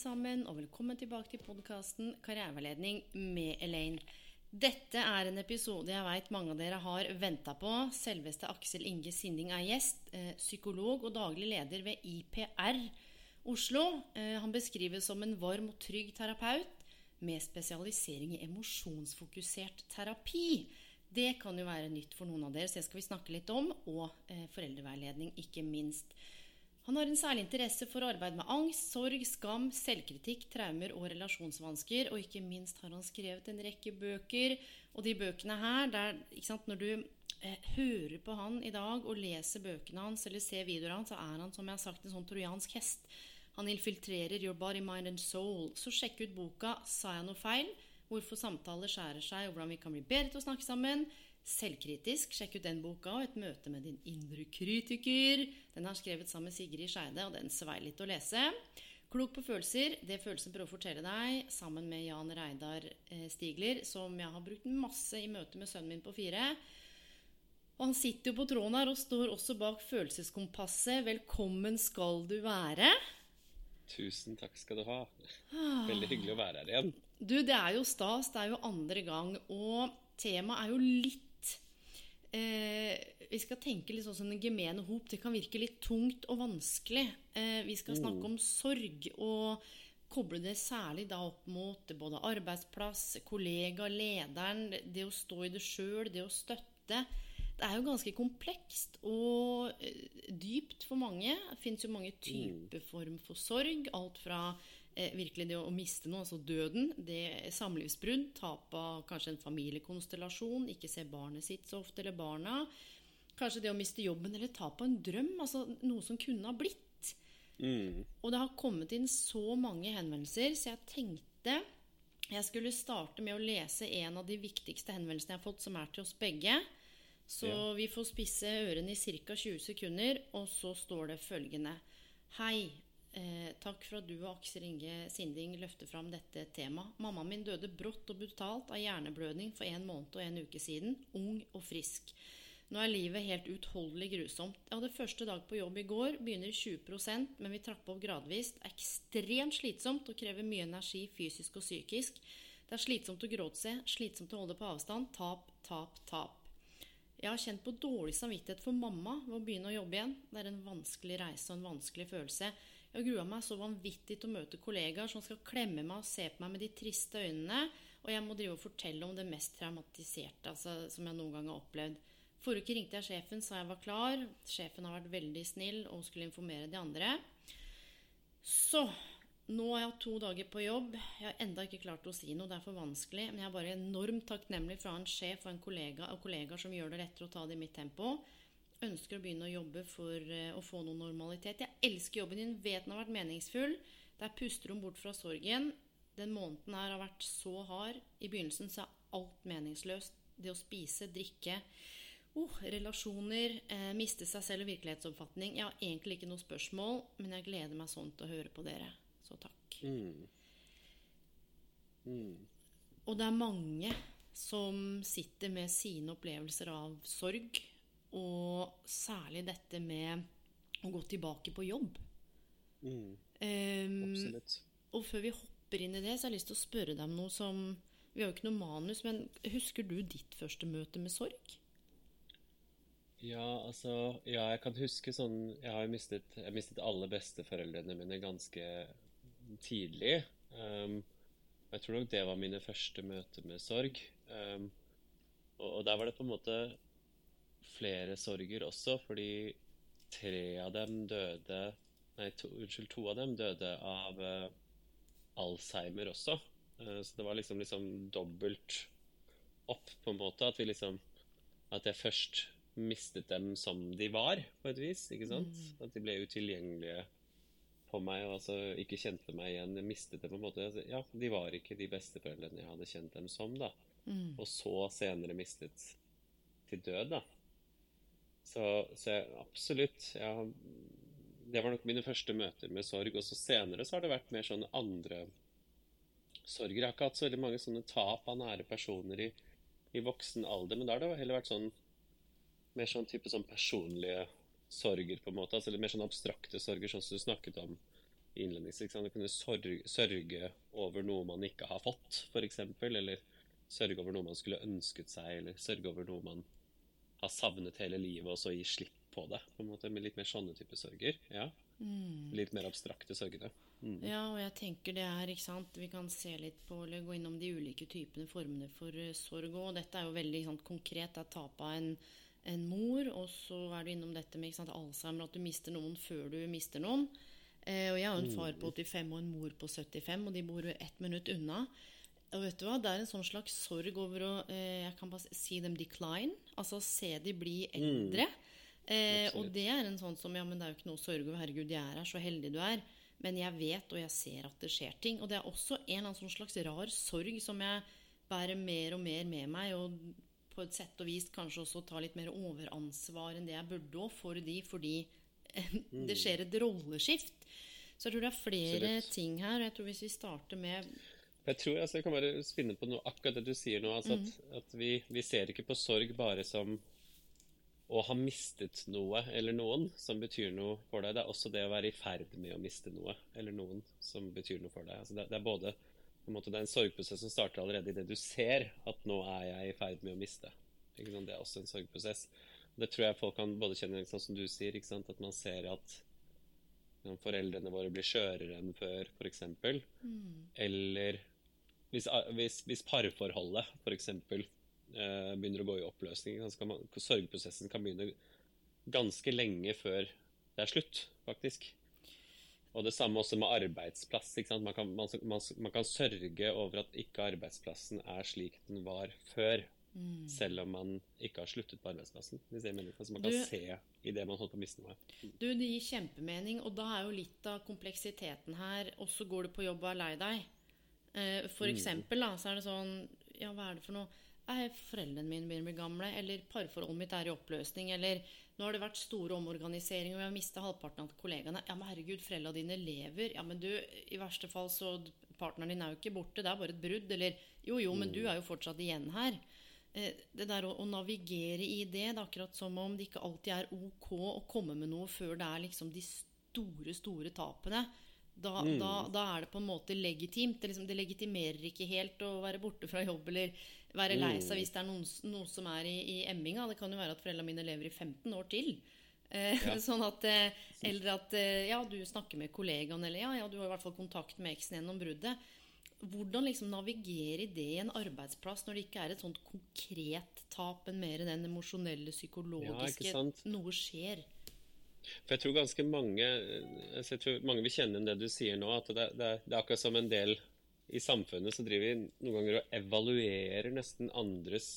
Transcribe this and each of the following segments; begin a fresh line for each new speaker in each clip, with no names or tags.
Sammen, og velkommen tilbake til podkasten Karriereveiledning med Elaine. Dette er en episode jeg veit mange av dere har venta på. Selveste Aksel Inge Sinding er gjest. Eh, psykolog og daglig leder ved IPR Oslo. Eh, han beskrives som en varm og trygg terapeut med spesialisering i emosjonsfokusert terapi. Det kan jo være nytt for noen av dere, så det skal vi snakke litt om. Og eh, foreldreveiledning, ikke minst. Han har en særlig interesse for arbeid med angst, sorg, skam, selvkritikk, traumer og relasjonsvansker. Og ikke minst har han skrevet en rekke bøker. Og de bøkene her, der, sant, når du eh, hører på han i dag og leser bøkene hans eller ser videoene hans, så er han som jeg har sagt, en sånn trojansk hest. Han infiltrerer your body, mind and soul. Så sjekk ut boka 'Sa jeg noe feil?' Hvorfor samtaler skjærer seg, og hvordan vi kan bli bedre til å snakke sammen. Selvkritisk. Sjekk ut den boka og Et møte med din indre kritiker. Den har skrevet sammen med Sigrid Skeide, og den svei litt å lese. Klok på følelser. Det følelsen prøver å fortelle deg, sammen med Jan Reidar eh, Stigler, som jeg har brukt masse i møte med sønnen min på fire. Og han sitter jo på tråden her og står også bak følelseskompasset. Velkommen skal du være.
Tusen takk skal du ha. Veldig hyggelig å være her igjen.
Du, det er jo stas. Det er jo andre gang. Og temaet er jo litt eh, Vi skal tenke litt sånn som en gemene hop. Det kan virke litt tungt og vanskelig. Eh, vi skal snakke om sorg og koble det særlig da opp mot både arbeidsplass, kollega, lederen, det å stå i det sjøl, det å støtte. Det er jo ganske komplekst og eh, dypt for mange. Det fins jo mange typer form for sorg. Alt fra eh, virkelig det å miste noe, altså døden, det samlivsbrudd, tap av kanskje en familiekonstellasjon, ikke se barnet sitt så ofte, eller barna. Kanskje det å miste jobben eller tap av en drøm, altså noe som kunne ha blitt.
Mm.
Og det har kommet inn så mange henvendelser, så jeg tenkte jeg skulle starte med å lese en av de viktigste henvendelsene jeg har fått, som er til oss begge. Så
Ja.
vi får spisse ørene i ca. 20 sekunder, og så står det følgende. Hei. Eh, takk for at du og Aksel Inge Sinding løfter fram dette temaet. Mammaen min døde brått og brutalt av hjerneblødning for en måned og en uke siden. Ung og frisk. Nå er livet helt utholdelig grusomt. Jeg hadde første dag på jobb i går, begynner i 20% men vi trapper opp gradvis. Det er ekstremt slitsomt og krever mye energi fysisk og psykisk. Det er slitsomt å gråte, seg, slitsomt å holde på avstand. Tap, tap, tap. Jeg har kjent på dårlig samvittighet for mamma ved å begynne å jobbe igjen. Det er en vanskelig reise og en vanskelig følelse. Jeg grua meg så vanvittig til å møte kollegaer som skal klemme meg og se på meg med de triste øynene, og jeg må drive og fortelle om det mest traumatiserte altså, som jeg noen gang har opplevd. Forrige uke ringte jeg sjefen, sa jeg var klar. Sjefen har vært veldig snill og skulle informere de andre. Så nå har jeg hatt to dager på jobb. Jeg har enda ikke klart å si noe. Det er for vanskelig. Men jeg er bare enormt takknemlig fra en sjef og en kollega og kollegaer som gjør det lettere å ta det i mitt tempo. Ønsker å begynne å jobbe for eh, å få noe normalitet. Jeg elsker jobben din, vet den har vært meningsfull. Der puster hun bort fra sorgen. Den måneden her har vært så hard. I begynnelsen så er alt meningsløst. Det å spise, drikke, oh, relasjoner, eh, miste seg selv og virkelighetsoppfatning. Jeg har egentlig ikke noe spørsmål, men jeg gleder meg sånn til å høre på dere. Så takk.
Mm. Mm.
Og det er mange som sitter med sine opplevelser av sorg, og særlig dette med å gå tilbake på jobb.
Mm.
Um,
Absolutt.
og før vi hopper inn i det, så har jeg lyst til å spørre deg om noe som Vi har jo ikke noe manus, men husker du ditt første møte med sorg?
Ja, altså Ja, jeg kan huske sånn Jeg har jo mistet, jeg mistet alle besteforeldrene mine ganske tidlig. Um, jeg tror nok det var mine første møter med sorg. Um, og, der var det på en måte flere sorger også, fordi tre av dem døde Nei, to, unnskyld, to av dem døde av uh, Alzheimer også. Uh, så det var liksom, liksom dobbelt opp, på en måte. At vi liksom At jeg først mistet dem som de var, på et vis. ikke sant? Mm. At de ble utilgjengelige for meg og altså ikke kjente meg igjen. Jeg mistet dem på en måte. Altså, ja, de var ikke de besteforeldrene jeg hadde kjent dem som, da. Mm. Og så senere mistet til død, da. Så, så jeg, absolutt. Ja, det var nok mine første møter med sorg. Og så senere så har det vært mer sånn andre sorger. Jeg har ikke hatt så veldig mange sånne tap av nære personer i, i voksen alder, men da har det heller vært sånn mer sånn type sånn personlige sorger, på en måte. altså Mer sånn abstrakte sorger, sånn som du snakket om innledningsvis. Du kunne sørge, sørge, over noe man ikke har fått, f.eks. Eller sørge over noe man skulle ønsket seg, eller sørge over noe man har savnet hele livet, og så gi slipp på det. på en måte, Med litt mer sånne type sorger. ja. Mm. Litt mer abstrakte sorgene.
Mm. Ja, og jeg tenker det er ikke sant, Vi kan se litt på, eller gå innom de ulike typene formene for uh, sorg. Og dette er jo veldig sant, konkret. Det er tap av en, en, mor, og så er du innom dette med sant, Alzheimer, at du mister noen før du mister noen. Eh, og jeg har en far på 85 mm. og en mor på 75, og de bor ett minutt unna. Og vet du hva, Det er en sånn slags sorg over å eh, jeg kan bare si dem decline. Altså se de bli mm. eldre. Mm. Eh, og det er en sånn som Ja, men det er jo ikke noe å sørge over. Herregud, jeg er her, så heldig du er. Men jeg vet og jeg ser at det skjer ting. Og det er også en eller annen slags rar sorg som jeg bærer mer og mer med meg. Og på et sett og vis kanskje også ta litt mer overansvar enn det jeg burde òg, for de, fordi mm. det skjer et rolleskift. Så jeg tror det er flere Absolutt. ting her. Og jeg tror hvis vi starter med
jeg tror altså, jeg kan bare spinne på noe, akkurat det du sier nå. Altså, mm. At, at vi, vi, ser ikke på sorg bare som å ha mistet noe eller noen som betyr noe for deg. Det er også det å være i ferd med å miste noe eller noen som betyr noe for deg. Altså det, det, er både måte, det er en sorgprosess som starter allerede idet du ser at nå er jeg i ferd med å miste. Det er også en sorgprosess. Det tror jeg folk kan både kjenne sånn som du sier, at man ser at foreldrene våre blir skjørere enn før, f.eks. Mm. Eller hvis, hvis, hvis parforholdet, f.eks eh, begynner å gå i oppløsning. så Man, sorgprosessen kan begynne ganske lenge før det er slutt, faktisk. Og det samme også med arbeidsplass. Man kan, man, man, man, kan, sørge over at ikke arbeidsplassen er slik den var før. Mm. Selv om man ikke har sluttet på arbeidsplassen. Altså man kan du, se i det man holder på å miste noe.
Du, Det gir kjempemening, og da er jo litt av kompleksiteten her Og så går du på jobb og er lei deg. Eh, for mm. eksempel da, så er det sånn Ja, hva er det for noe? Er foreldrene mine begynner å bli gamle, eller parforholdet mitt er i oppløsning, eller nå har det vært store omorganiseringer, og jeg har mista halvparten av kollegaene. Ja, men herregud, foreldrene dine lever. Ja, men du, i verste fall så Partneren din er jo ikke borte, det er bare et brudd. Eller jo, jo, men du er jo fortsatt igjen her. Eh, det der å, å, navigere i det, det er akkurat som om det ikke alltid er ok å komme med noe før det er liksom de store, store tapene. Da, mm. da, da, er det på en måte legitimt. Det, liksom, det, legitimerer ikke helt å være borte fra jobb eller være lei seg mm. hvis det er noen, noe som er i, i emminga. Det kan jo være at foreldrene mine lever i 15 år til. Eh, ja. sånn at, eh, eller at eh, ja, du snakker med kollegaen, eller ja, ja, du har i hvert fall kontakt med eksen gjennom bruddet. Hvordan liksom navigere i det i en arbeidsplass når det ikke er et sånt konkret tap, men mer den emosjonelle, psykologiske ja, Noe skjer.
For jeg tror ganske mange altså jeg tror mange vil kjenne igjen det du sier nå. At det, det, det, er akkurat som en del i samfunnet så driver vi noen ganger og evaluerer nesten andres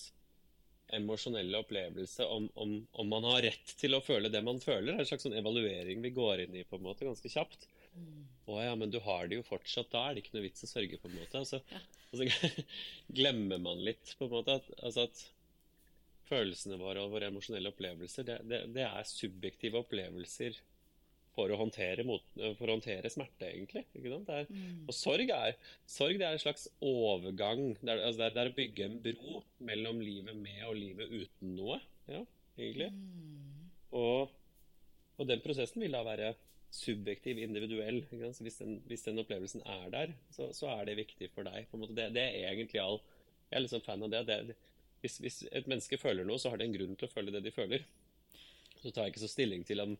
emosjonelle opplevelse om, om, om, man har rett til å føle det man føler. Det er en slags sånn evaluering vi går inn i på en måte ganske kjapt. Mm. Å ja, men du har det jo fortsatt. Da er det ikke noe vits å sørge, på en måte. Altså, ja. altså glemmer man litt på en måte at, altså at følelsene våre og våre emosjonelle opplevelser, det, det, det, er subjektive opplevelser for å håndtere, mot, for å håndtere smerte, egentlig. Er, mm. Og sorg er, sorg er, en slags overgang. Det er, altså det, er, å bygge en bro mellom livet med og livet uten noe. Ja, egentlig. Mm. Og, og, den prosessen vil da være subjektiv, individuell. Hvis den, hvis, den, opplevelsen er der, så, så, er det viktig for deg. Det, det, er egentlig all Jeg er liksom fan av det. det hvis, hvis, et menneske føler noe, så har det en grunn til å føle det de føler. Så tar jeg ikke så stilling til om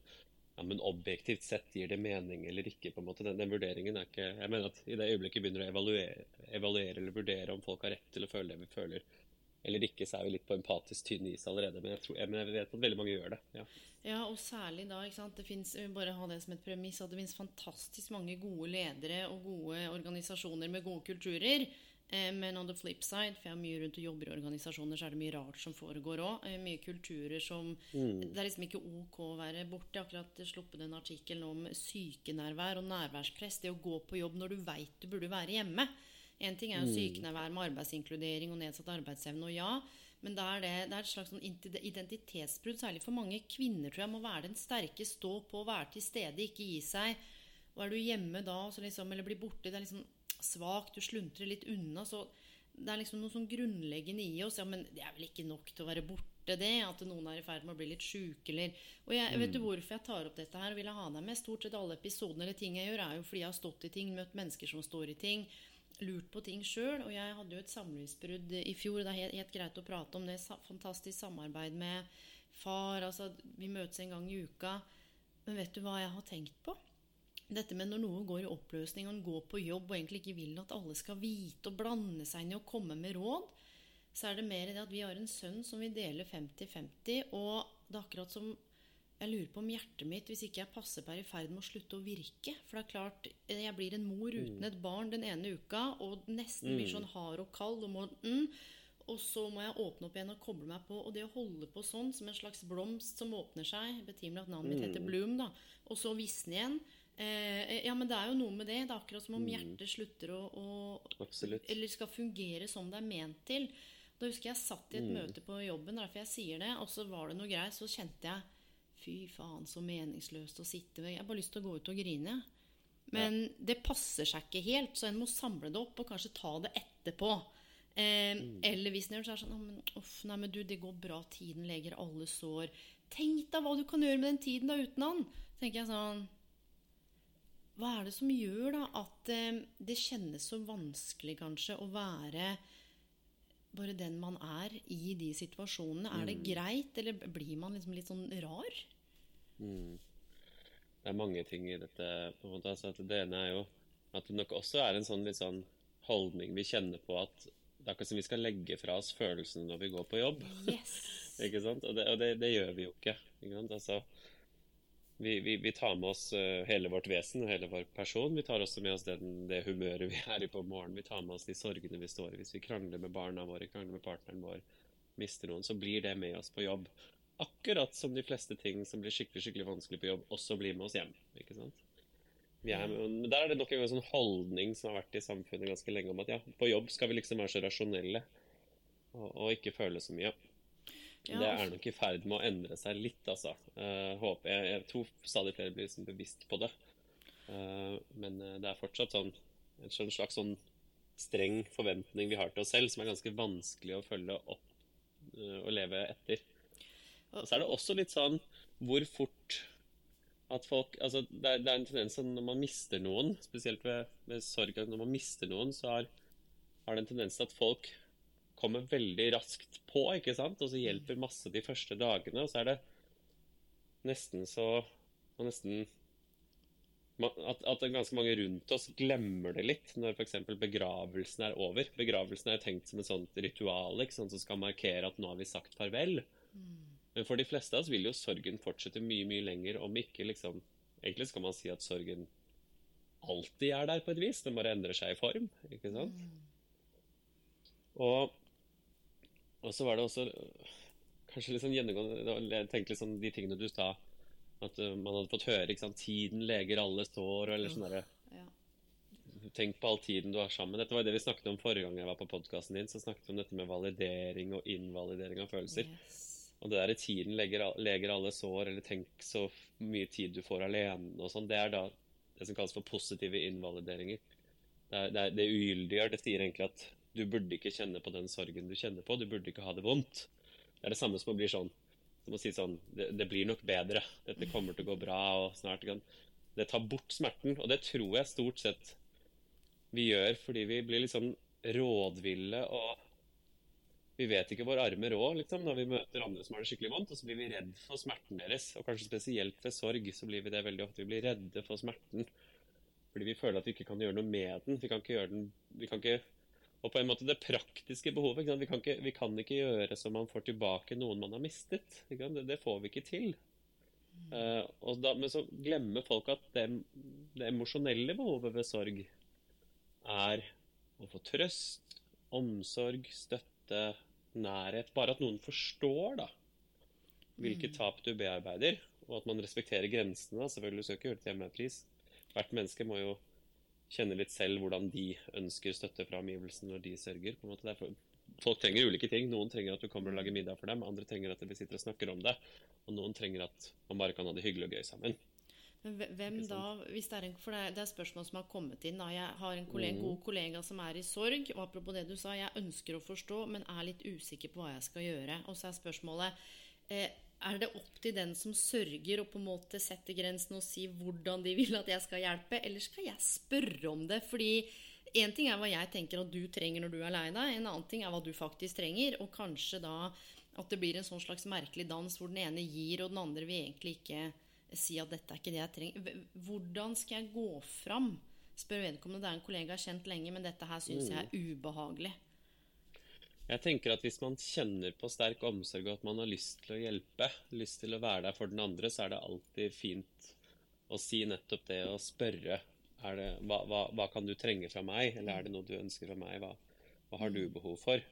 ja, men objektivt sett gir det mening eller ikke. på en måte. Den, den, vurderingen er ikke Jeg mener at i det øyeblikket begynner å evaluere, evaluere, eller vurdere om folk har rett til å føle det vi føler, eller ikke, så er vi litt på empatisk tynn is allerede. Men jeg, tror, jeg, men jeg vet at veldig mange gjør det. Ja,
ja og særlig da. ikke sant, det finnes, Bare ha det som et premiss at det finnes fantastisk mange gode ledere og gode organisasjoner med gode kulturer. Eh, men on the flip side, for jeg er mye rundt og jobber i organisasjoner, så er det mye rart som foregår òg. Mye kulturer som Det er liksom ikke ok å være borte. Jeg har akkurat sluppet en artikkel om sykenærvær og nærværspress. Det å gå på jobb når du veit du burde være hjemme. En ting er jo sykenærvær med arbeidsinkludering og nedsatt arbeidsevne, og ja. Men det er det, det er et slags sånn identitetsbrudd, særlig for mange kvinner, tror jeg, må være den sterke, stå på, være til stede, ikke gi seg. Og er du hjemme da, liksom, eller blir borte, det er liksom svak, du sluntrer litt unna. Så det er liksom noe sånn grunnleggende i oss. Ja, men det er vel ikke nok til å være borte, det? At noen er i ferd med å bli litt sjuke, eller Og jeg, vet du mm. hvorfor jeg tar opp dette her og vil ha deg med? Stort sett alle episodene eller ting jeg gjør, er jo fordi jeg har stått i ting, møtt mennesker som står i ting. Lurt på ting sjøl. Og jeg hadde jo et samlivsbrudd i fjor. Det er helt, helt greit å prate om det. Fantastisk samarbeid med far. Altså, vi møtes en gang i uka. Men vet du hva jeg har tenkt på? Dette med når noe går i oppløsning, og en går på jobb og egentlig ikke vil at alle skal vite og blande seg inn i og komme med råd, så er det mer det at vi har en sønn som vi deler 50-50, og det er akkurat som jeg lurer på om hjertet mitt, hvis ikke jeg passer på, er i ferd med å slutte å virke. For det er klart, jeg blir en mor uten mm. et barn den ene uka, og nesten blir mm. sånn hard og kald og må mm, og så må jeg åpne opp igjen og koble meg på. Og det å holde på sånn, som en slags blomst som åpner seg Betimelig at navnet mitt heter Bloom, da. Og så visne igjen. Eh, ja, men det er jo noe med det. Det er akkurat som om mm. hjertet slutter å, å Eller skal fungere som det er ment til. Da husker jeg satt i et mm. møte på jobben, derfor jeg sier det, og så var det noe greit. Så kjente jeg Fy faen, så meningsløst å sitte med Jeg har bare lyst til å gå ut og grine. Men ja. det passer seg ikke helt, så en må samle det opp og kanskje ta det etterpå. Eh, mm. Eller hvis en gjør det, så er det sånn men, uff, nei, men du, det går bra, tiden leger alle sår. Tenk deg hva du kan gjøre med den tiden da uten han. tenker jeg sånn hva er det som gjør da at eh, det kjennes så vanskelig kanskje å være bare den man er i de situasjonene? Er det mm. greit, eller blir man liksom litt sånn rar?
Mm. Det er mange ting i dette. på en måte. Altså, det ene er jo at det nok også er en sånn, litt sånn holdning vi kjenner på at det er akkurat som vi skal legge fra oss følelsene når vi går på jobb.
Yes.
ikke sant? Og, det, og det, det, gjør vi jo ikke. ikke sant? Altså, vi, vi, vi, tar med oss uh, hele vårt vesen og hele vår person. Vi tar også med oss den, det humøret vi er i på morgenen. Vi tar med oss de sorgene vi står i. Hvis vi krangler med barna våre, krangler med partneren vår, mister noen, så blir det med oss på jobb. Akkurat som de fleste ting som blir skikkelig skikkelig vanskelig på jobb, også blir med oss hjem. ikke sant? Er, men der er det nok en sånn holdning som har vært i samfunnet ganske lenge om at ja, på jobb skal vi liksom være så rasjonelle og, og ikke føle så mye. Ja. Det er nok i ferd med å endre seg litt, altså. Uh, håper, jeg, jeg, tror stadig flere blir liksom bevisst på det. Uh, men uh, det er fortsatt sånn, en sånn slags sånn streng forventning vi har til oss selv, som er ganske vanskelig å følge opp og leve etter. Og så er det også litt sånn hvor fort at folk altså det, er, det er en tendens at når man mister noen, spesielt ved, ved sorg, når man mister noen, så har, har det en tendens til at folk kommer veldig raskt på, ikke sant? og så hjelper masse de første dagene. Og så er det nesten så nesten at, at, ganske mange rundt oss glemmer det litt når f.eks. begravelsen er over. Begravelsen er tenkt som et sånt ritual ikke sant, som skal markere at nå har vi sagt farvel. Mm. Men for de fleste av oss vil jo sorgen fortsette mye mye lenger, om ikke liksom Egentlig skal man si at sorgen alltid er der på et vis. Den bare endrer seg i form. ikke sant? Mm. Og og så var det også kanskje litt sånn gjennomgående Jeg tenkte litt sånn de tingene du sa At uh, man hadde fått høre ikke sant, 'Tiden leger alle sår', eller sånn derre ja. Tenk på all tiden du har sammen. Dette var det vi snakket om forrige gang jeg var på podkasten din. Så snakket vi om dette med validering og invalidering av følelser. Yes. Og det derre 'tiden leger, leger, alle sår', eller 'tenk så mye tid du får alene' og sånn, det er da det som kalles for positive invalideringer. Det, er, det, er, det ugyldiggjør. Det sier egentlig at du burde ikke kjenne på den sorgen du kjenner på. Du burde ikke ha det vondt. Det er det samme som å bli sånn som å si sånn det, det, blir nok bedre. Dette kommer til å gå bra. og snart kan Det tar bort smerten. Og det tror jeg stort sett vi gjør fordi vi blir litt sånn rådville og vi vet ikke vår arme råd liksom, når vi møter andre som har det skikkelig vondt. Og så blir vi redd for smerten deres. Og kanskje spesielt ved sorg så blir vi det veldig ofte. Vi blir redde for smerten fordi vi føler at vi ikke kan gjøre noe med den. Vi kan ikke gjøre den Vi kan ikke og på en måte det praktiske behovet. Vi kan, ikke, vi, kan ikke, gjøre så man får tilbake noen man har mistet. Det, det, får vi ikke til. Mm. Uh, da, men så glemmer folk at det, det emosjonelle behovet ved sorg er å få trøst, omsorg, støtte, nærhet Bare at noen forstår da hvilke tap du bearbeider, og at man respekterer grensene. Selvfølgelig skal ikke gjøre det til enhver pris. Hvert menneske må jo kjenne litt selv hvordan de ønsker støtte fra omgivelsene når de sørger. på en måte. Derfor, folk trenger ulike ting. Noen trenger at du kommer og lager middag for dem. Andre trenger at vi sitter og snakker om det. Og noen trenger at man bare kan ha det hyggelig og gøy sammen.
Men hvem da, hvis det er en, for det er, det er spørsmål som har kommet inn da. Jeg har en kollega, god kollega som er i sorg, og apropos det du sa, jeg ønsker å forstå, men er litt usikker på hva jeg skal gjøre. Og så er spørsmålet, eh, er det opp til den som sørger å på en måte sette grensen og si hvordan de vil at jeg skal hjelpe, eller skal jeg spørre om det? Fordi en ting er hva jeg tenker at du trenger når du er lei deg, en annen ting er hva du faktisk trenger, og kanskje da at det blir en sånn slags merkelig dans hvor den ene gir, og den andre vil egentlig ikke si at dette er ikke det jeg trenger. Hvordan skal jeg gå fram? Spør vedkommende. Det er en kollega jeg har kjent lenge, men dette her syns jeg er ubehagelig.
Jeg tenker at hvis man kjenner på sterk omsorg og at man har lyst til å hjelpe, lyst til å være der for den andre, så er det alltid fint å si nettopp det og spørre er det, hva, hva, hva kan du trenge fra meg, eller er det noe du ønsker fra meg? Hva, hva har du behov for?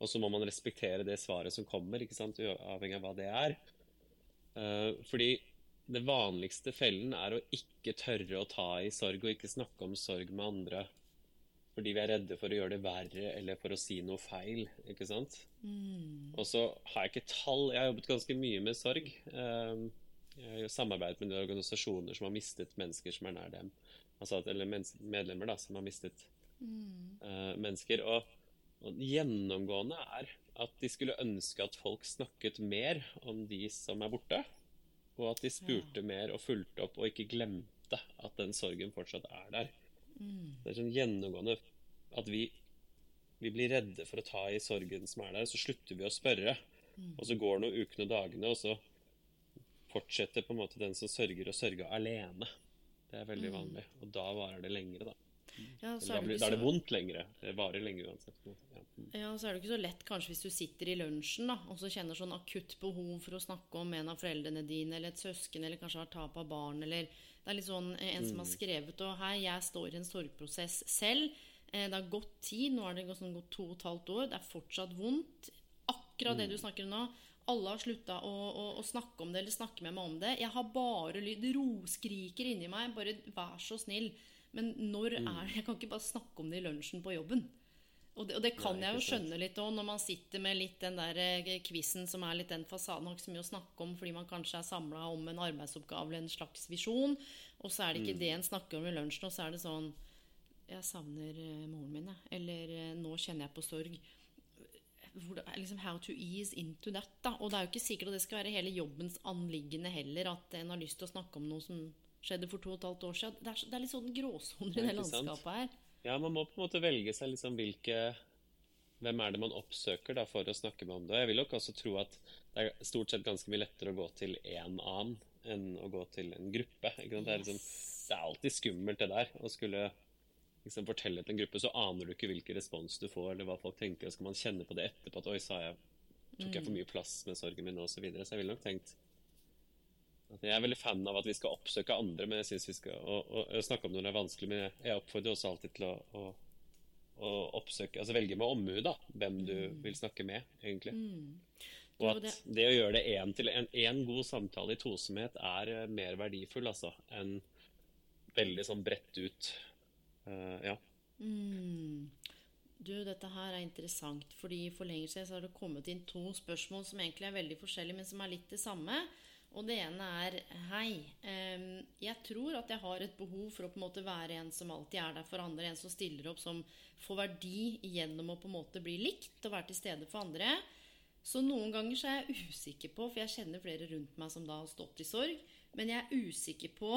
Og så må man respektere det svaret som kommer, ikke sant? uavhengig av hva det er. Eh, fordi det vanligste fellen er å ikke tørre å ta i sorg og ikke snakke om sorg med andre fordi vi er redde for å gjøre det verre eller for å si noe feil. ikke sant? Og så har jeg ikke tall. Jeg har jobbet ganske mye med sorg. Eh, Jeg har samarbeidet med de organisasjoner som har mistet mennesker som er nær dem. Altså, eller medlemmer da, som har mistet mm. mennesker. Og, og gjennomgående er at de skulle ønske at folk snakket mer om de som er borte. Og at de spurte mer og fulgte opp og ikke glemte at den sorgen fortsatt er der. Det er sånn gjennomgående at vi, vi blir redde for å ta i sorgen som er der, så slutter vi å spørre. Og så går noen ukene og dagene, og så fortsetter på en måte den som sørger, å sørge alene. Det er veldig vanlig. Og da varer det lengre, da.
Ja, så
Da,
er det
blir,
ikke
da er det vondt lengre. Det varer lenge uansett. Ja. Mm.
Ja, så er det ikke så lett kanskje hvis du sitter i lunsjen da, og så kjenner sånn akutt behov for å snakke om en av foreldrene dine, eller et søsken, eller kanskje har tap av barn, eller det er litt sånn eh, en som har skrevet og hei, jeg står i en sorgprosess selv. Eh, Det har gått tid, nå har det gått, sånn, gått to og et halvt år, det er fortsatt vondt. Akkurat det du snakker om nå. Alle har slutta å, å, å snakke om det eller snakke med meg om det. Jeg har bare lyd, roskriker inni meg. Bare vær så snill. Men når er det Jeg kan ikke bare snakke om det i lunsjen på jobben. Og det, og det kan jeg jo skjønne litt òg, når man sitter med litt den der eh, quizen som er litt den fasaden. Har ikke så mye å snakke om fordi man kanskje er samla om en arbeidsoppgave eller en slags visjon. Og så er det ikke det en snakker om i lunsjen, og så er det sånn Jeg savner eh, moren min, jeg. Eller eh, nå kjenner jeg på sorg. Hvor, liksom How to ease into that. da Og det er jo ikke sikkert at det skal være hele jobbens anliggende heller, at en har lyst til å snakke om noe som skjedde for to og et halvt år siden. Det er, det er litt sånn gråsoner i det landskapet her.
Ja, man må på en måte velge seg liksom hvilke Hvem er det man oppsøker da for å snakke med om det? Og jeg vil nok også tro at det er stort sett ganske mye lettere å gå til en annen enn å gå til en gruppe. Det, er liksom, det er alltid skummelt det der. Å skulle liksom fortelle til en gruppe, så aner du ikke hvilken respons du får, eller hva folk tenker. Og skal man kjenne på det etterpå at oi, sa jeg tok jeg for mye plass med sorgen min, og så videre. Så jeg ville nok tenkt jeg er veldig fan av at vi skal oppsøke andre, men jeg synes vi skal og, og, snakke om når det er vanskelig. Men jeg, oppfordrer også alltid til å, å, å oppsøke Altså velge med omhu, da. Hvem du vil snakke med, egentlig. Og at
det-
det å gjøre det én til en, en god samtale i tosomhet er eh, mer verdifull, altså, enn veldig sånn bredt ut. Uh, ja.
Mm. Du, dette her er interessant, fordi for lenge siden så har det kommet inn to spørsmål som egentlig er veldig forskjellige, men som er litt det samme. Og det ene er Hei. jeg tror at jeg har et behov for å på en måte være en som alltid er der for andre. En som stiller opp, som får verdi gjennom å på en måte bli likt og være til stede for andre. Så noen ganger så er jeg usikker på, for jeg kjenner flere rundt meg som da har stått i sorg, men jeg er usikker på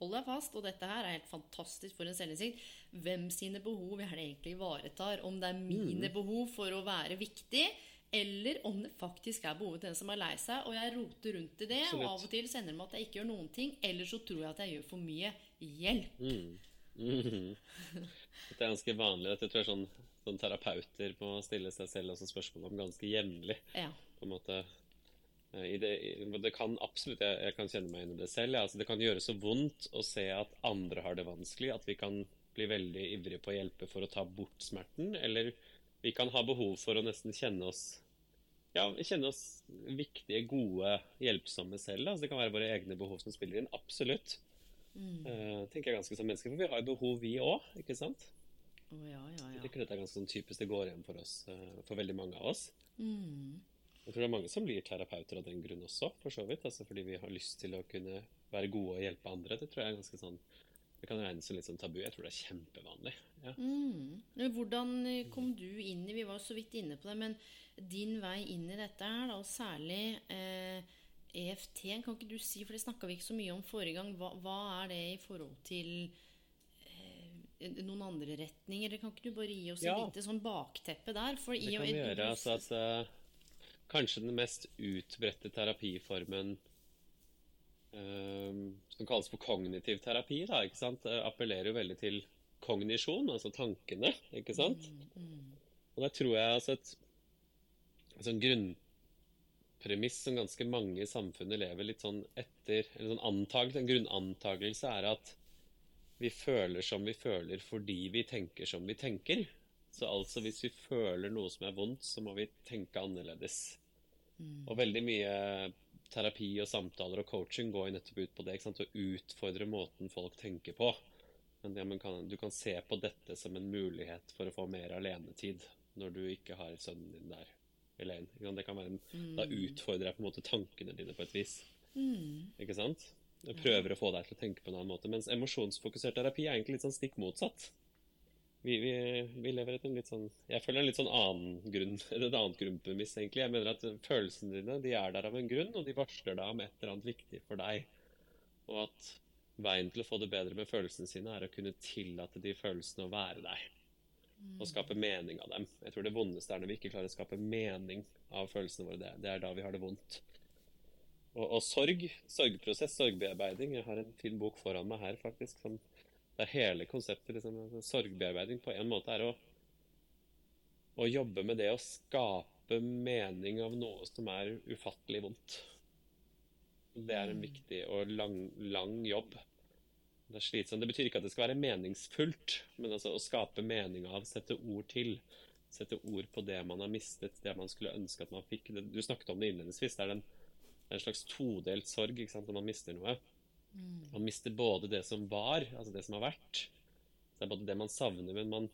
Hold deg fast, og dette her er helt fantastisk for en selvinnsikt. Hvem sine behov er det egentlig ivaretar? Om det er mine behov for å være viktig, eller om det faktisk er behovet til den som er lei seg, og jeg roter rundt i det, og av og til sender det meg at jeg ikke gjør noen ting, eller så tror jeg at jeg gjør for mye. Hjelp!
Mhm. Dette er ganske vanlig. Dette tror jeg sånn, sånn terapeuter må stille seg selv også spørsmål om ganske jevnlig.
Ja.
på en måte Eh, det, det kan absolutt, jeg, jeg kan kjenne meg inn i det selv. Ja. Altså, det kan gjøre så vondt å se at andre har det vanskelig, at vi kan bli veldig ivrige på å hjelpe for å ta bort smerten. Eller vi kan ha behov for å nesten kjenne oss ja, kjenne oss viktige, gode, hjelpsomme selv. Altså, det kan være våre egne behov som spiller inn. Absolutt. Mm. Uh, tenker jeg ganske som mennesker, For vi har jo behov, vi òg. Ikke sant?
Oh, ja, ja, ja.
Det er ganske sånn typisk det går igjen for oss, uh, for veldig mange av oss. Mm. Jeg tror det er mange som blir terapeuter av den grunn også, for så vidt. Altså fordi vi har lyst til å kunne være gode og hjelpe andre. Det tror jeg er ganske sånn det kan regnes som litt sånn tabu. Jeg tror det er kjempevanlig. Ja.
Mm. Hvordan eh, kom du inn i Vi var så vidt inne på det, men din vei inn i dette her, og særlig eh, EFT, kan ikke du si, for det snakka vi ikke så mye om forrige gang, hva, hva er det i forhold til eh, noen andre retninger? Kan ikke du bare gi oss ja. et lite sånn bakteppe der?
For det kan vi gjøre. altså at uh, Kanskje den mest utbredte terapiformen uh, som kalles for kognitiv terapi, da, ikke sant? appellerer jo veldig til kognisjon, altså tankene, ikke sant? Mm, mm. Og der tror jeg altså et altså sånn grunnpremiss som ganske mange i samfunnet lever litt sånn etter eller sånn antagelse, En grunnantagelse er at vi føler som vi føler fordi vi tenker som vi tenker. Så altså hvis vi føler noe som er vondt, så må vi tenke annerledes. Mm. Og veldig mye terapi og samtaler og coaching går jo nettopp ut på det. Å utfordre måten folk tenker på. Men ja, kan, du kan se på dette som en mulighet for å få mer alenetid når du ikke har sønnen din der alene. Det kan være en, mm. Da utfordrer jeg på en måte tankene dine på et vis. Mm. Ikke sant? Jeg prøver å få deg til å tenke på en annen måte. Mens emosjonsfokusert terapi er egentlig litt sånn stikk motsatt vi, vi, vi, lever etter en litt sånn Jeg føler en litt sånn annen grunn, et annet grunnpremiss, egentlig. Jeg mener at følelsene dine de er der av en grunn, og de varsler deg om et eller annet viktig for deg. Og at veien til å få det bedre med følelsene sine er å kunne tillate de følelsene å være deg. Og skape mening av dem. Jeg tror det vondeste er når vi ikke klarer å skape mening av følelsene våre. Det, det er da vi har det vondt. Og, og sorg, sorgprosess, sorgbearbeiding Jeg har en fin bok foran meg her, faktisk, som der hele konseptet liksom, altså, sorgbearbeiding på en måte er å, å jobbe med det å skape mening av noe som er ufattelig vondt. Det er en mm. viktig og lang, lang jobb. Det er slitsomt. Det betyr ikke at det skal være meningsfullt, men altså å skape mening av, sette ord til. Sette ord på det man har mistet, det man skulle ønske at man fikk. Du snakket om det innledningsvis. Det er en, en slags todelt sorg når man mister noe. Mm. Man mister både det som var, altså det som har vært. Så det er både det man savner, men man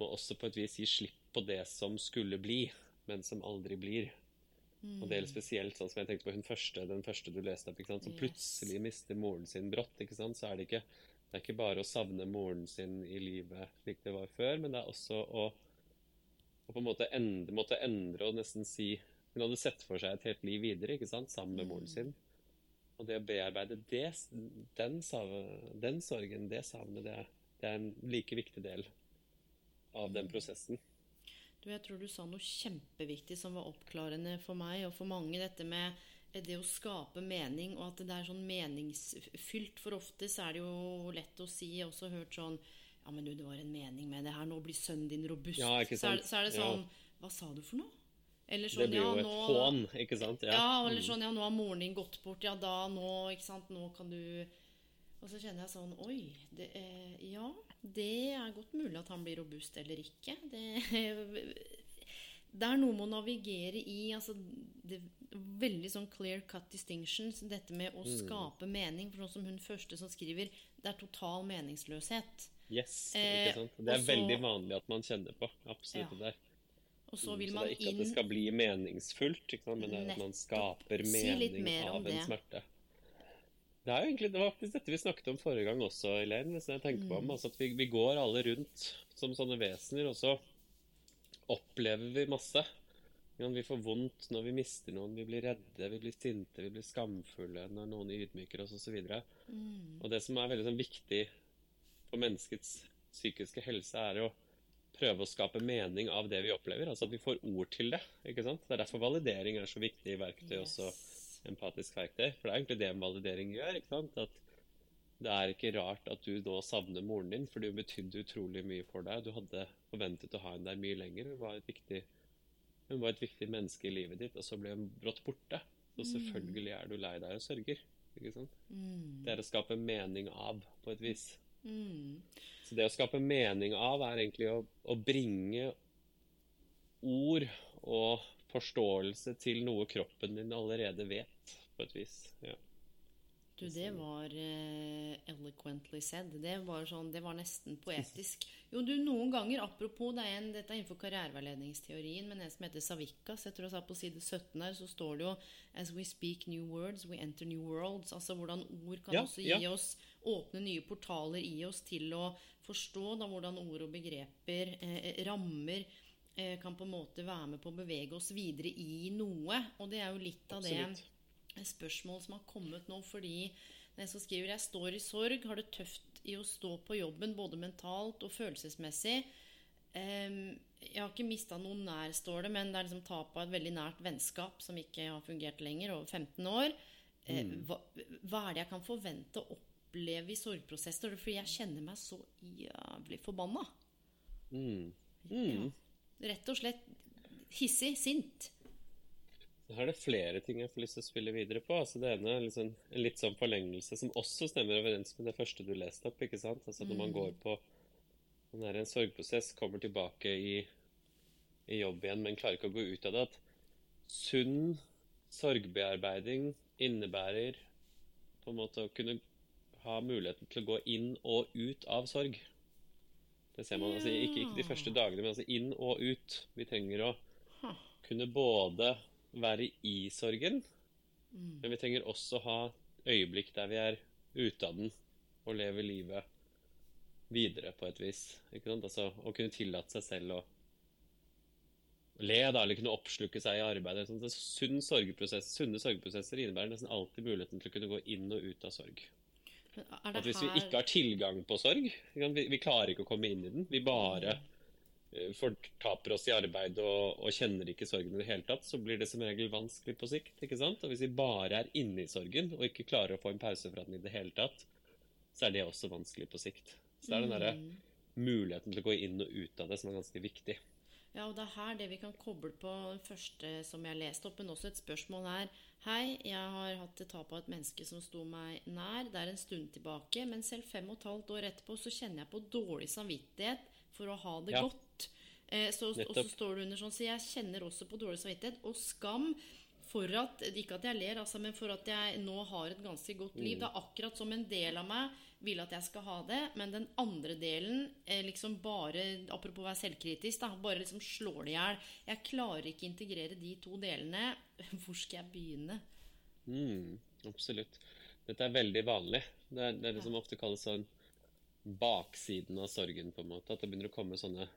må også på et vis gi slipp på det som skulle bli, men som aldri blir. Mm. Og det gjelder spesielt sånn som jeg tenkte på hun første, den første du leste opp, som yes. plutselig mister moren sin brått. Så er det ikke, det er ikke bare å savne moren sin i livet slik det var før, men det er også å, å på en måte endre, måtte endre og nesten si Hun hadde sett for seg et helt liv videre ikke sant? sammen med moren mm. sin. Og det å bearbeide det, den, den, sorgen, det savnet, det, det, er en like viktig del av den prosessen.
Du, jeg tror du sa noe kjempeviktig som var oppklarende for meg og for mange. Dette med det å skape mening, og at det er sånn meningsfylt. For ofte så er det jo lett å si, jeg har også hørt sånn Ja, men du, det var en mening med det her. Nå blir sønnen din robust.
Ja, så,
er, så, er, det sånn ja. Hva sa du for noe?
Eller sånn, det blir jo ja, nå, et hån, ikke sant?
Ja. ja, eller mm. sånn Ja, nå har moren din gått bort. Ja, da Nå, ikke sant. Nå kan du Og så kjenner jeg sånn Oi. Det er, ja, det er godt mulig at han blir robust eller ikke. Det, det er noe med å navigere i altså, det, Veldig sånn clear cut distinctions. Dette med å mm. skape mening. For sånn som hun første som skriver, det er total meningsløshet.
Yes, ikke sant. Det er eh, også, veldig vanlig at man kjenner på. Absolutt ja. det der.
Og så vil man inn
Så det er ikke inn... at det skal bli meningsfullt, men det er at man skaper mening av en det. smerte. Det er jo egentlig det var faktisk dette vi snakket om forrige gang også, Elaine. Hvis jeg tenker mm. på altså at vi, vi, går alle rundt som sånne vesener, og så opplever vi masse. Vi får vondt når vi mister noen, vi blir redde, vi blir sinte, vi blir skamfulle når noen ydmyker oss osv. Mm. og det som er veldig sånn, viktig for menneskets psykiske helse, er å prøve å skape mening av det vi opplever. Altså at vi får ord til det. ikke sant? Det er derfor validering er så viktig verktøy, yes. også empatisk verktøy. For det er egentlig det en validering gjør. ikke sant? At det er ikke rart at du nå savner moren din, for det betydde utrolig mye for deg. Du hadde forventet å ha henne der mye lenger. Hun var, et viktig, hun var et viktig menneske i livet ditt, og så ble hun brått borte. Så mm. selvfølgelig er du lei deg og sørger. ikke sant? Mm. Det er å skape mening av, på et vis. Mm. Så det å skape mening av er egentlig å, å bringe ord og forståelse til noe kroppen din allerede vet, på et vis. Ja.
Du, det var uh, eloquently said. Det var, sånn, det var nesten poetisk. Jo, du, noen ganger, apropos det er en, Dette er innenfor karriereveiledningsteorien, men en som heter Savikas. Jeg tror jeg sa på side 17 her, så står det jo As we speak new words, we enter new worlds. Altså hvordan ord kan
Ja,
også gi
ja.
oss Åpne nye portaler i oss til å forstå da hvordan ord og begreper, eh, rammer, eh, kan på en måte være med på å bevege oss videre i noe. Og det er jo litt av det
Absolutt.
Spørsmål som har kommet nå fordi den som skriver 'Jeg står i sorg, har det tøft i å stå på jobben både mentalt og følelsesmessig'. Um, jeg har ikke mista noen nær, står det, men det er liksom tap av et veldig nært vennskap som ikke har fungert lenger, over 15 år. Eh, hva, hva er det jeg kan forvente å oppleve i sorgprosesser? Fordi jeg kjenner meg så jævlig forbanna.
Mm.
Ja. Rett og slett hissig, sint.
Her er det flere ting jeg får lyst til å spille videre på. Altså det ene er liksom en litt sånn forlengelse som også stemmer overens med det første du leste opp. ikke sant? Altså Når man går på man er i en sorgprosess, kommer tilbake i, i jobb igjen, men klarer ikke å gå ut av det. At sunn sorgbearbeiding innebærer på en måte å kunne ha muligheten til å gå inn og ut av sorg. Det ser man altså ikke, ikke de første dagene, men altså inn og ut. Vi trenger å kunne både være i sorgen, men vi trenger også ha øyeblikk der vi er ute av den og lever livet videre på et vis. Ikke sant? Altså å kunne tillate seg selv å le, da, eller kunne oppslukke seg i arbeidet. Sånn, sunn sorgprosess, sunne sorgprosesser innebærer nesten alltid muligheten til å kunne gå inn og ut av sorg. At hvis vi ikke har tilgang på sorg, vi, vi klarer ikke å komme inn i den, vi bare eh, fortaper oss i arbeid og, og kjenner ikke sorgen i det hele tatt, så blir det som regel vanskelig på sikt. ikke sant? Og hvis vi bare er inne i sorgen og ikke klarer å få en pause fra den i det hele tatt, så er det også vanskelig på sikt. Så det er den derre muligheten til å gå inn og ut av det som er ganske viktig.
Ja, og det er her det vi kan koble på den første som jeg leste opp, men også et spørsmål her. Hei, jeg har hatt et tap av et menneske som sto meg nær. Det er en stund tilbake, men selv fem og et halvt år etterpå så kjenner jeg på dårlig samvittighet for å ha det
Ja.
godt. Eh, så, og så står det under sånn, så jeg kjenner også på dårlig samvittighet og skam for at Ikke at jeg ler, altså, men for at jeg nå har et ganske godt liv. Det er akkurat som en del av meg vil at jeg skal ha det, men den andre delen eh, liksom bare Apropos å være selvkritisk, da, bare liksom slår det i hjel. Jeg klarer ikke integrere de to delene. Hvor skal jeg begynne?
Mm, absolutt. Dette er veldig vanlig. Det er det er det som ofte kalles sånn baksiden av sorgen, på en måte. At det begynner å komme sånne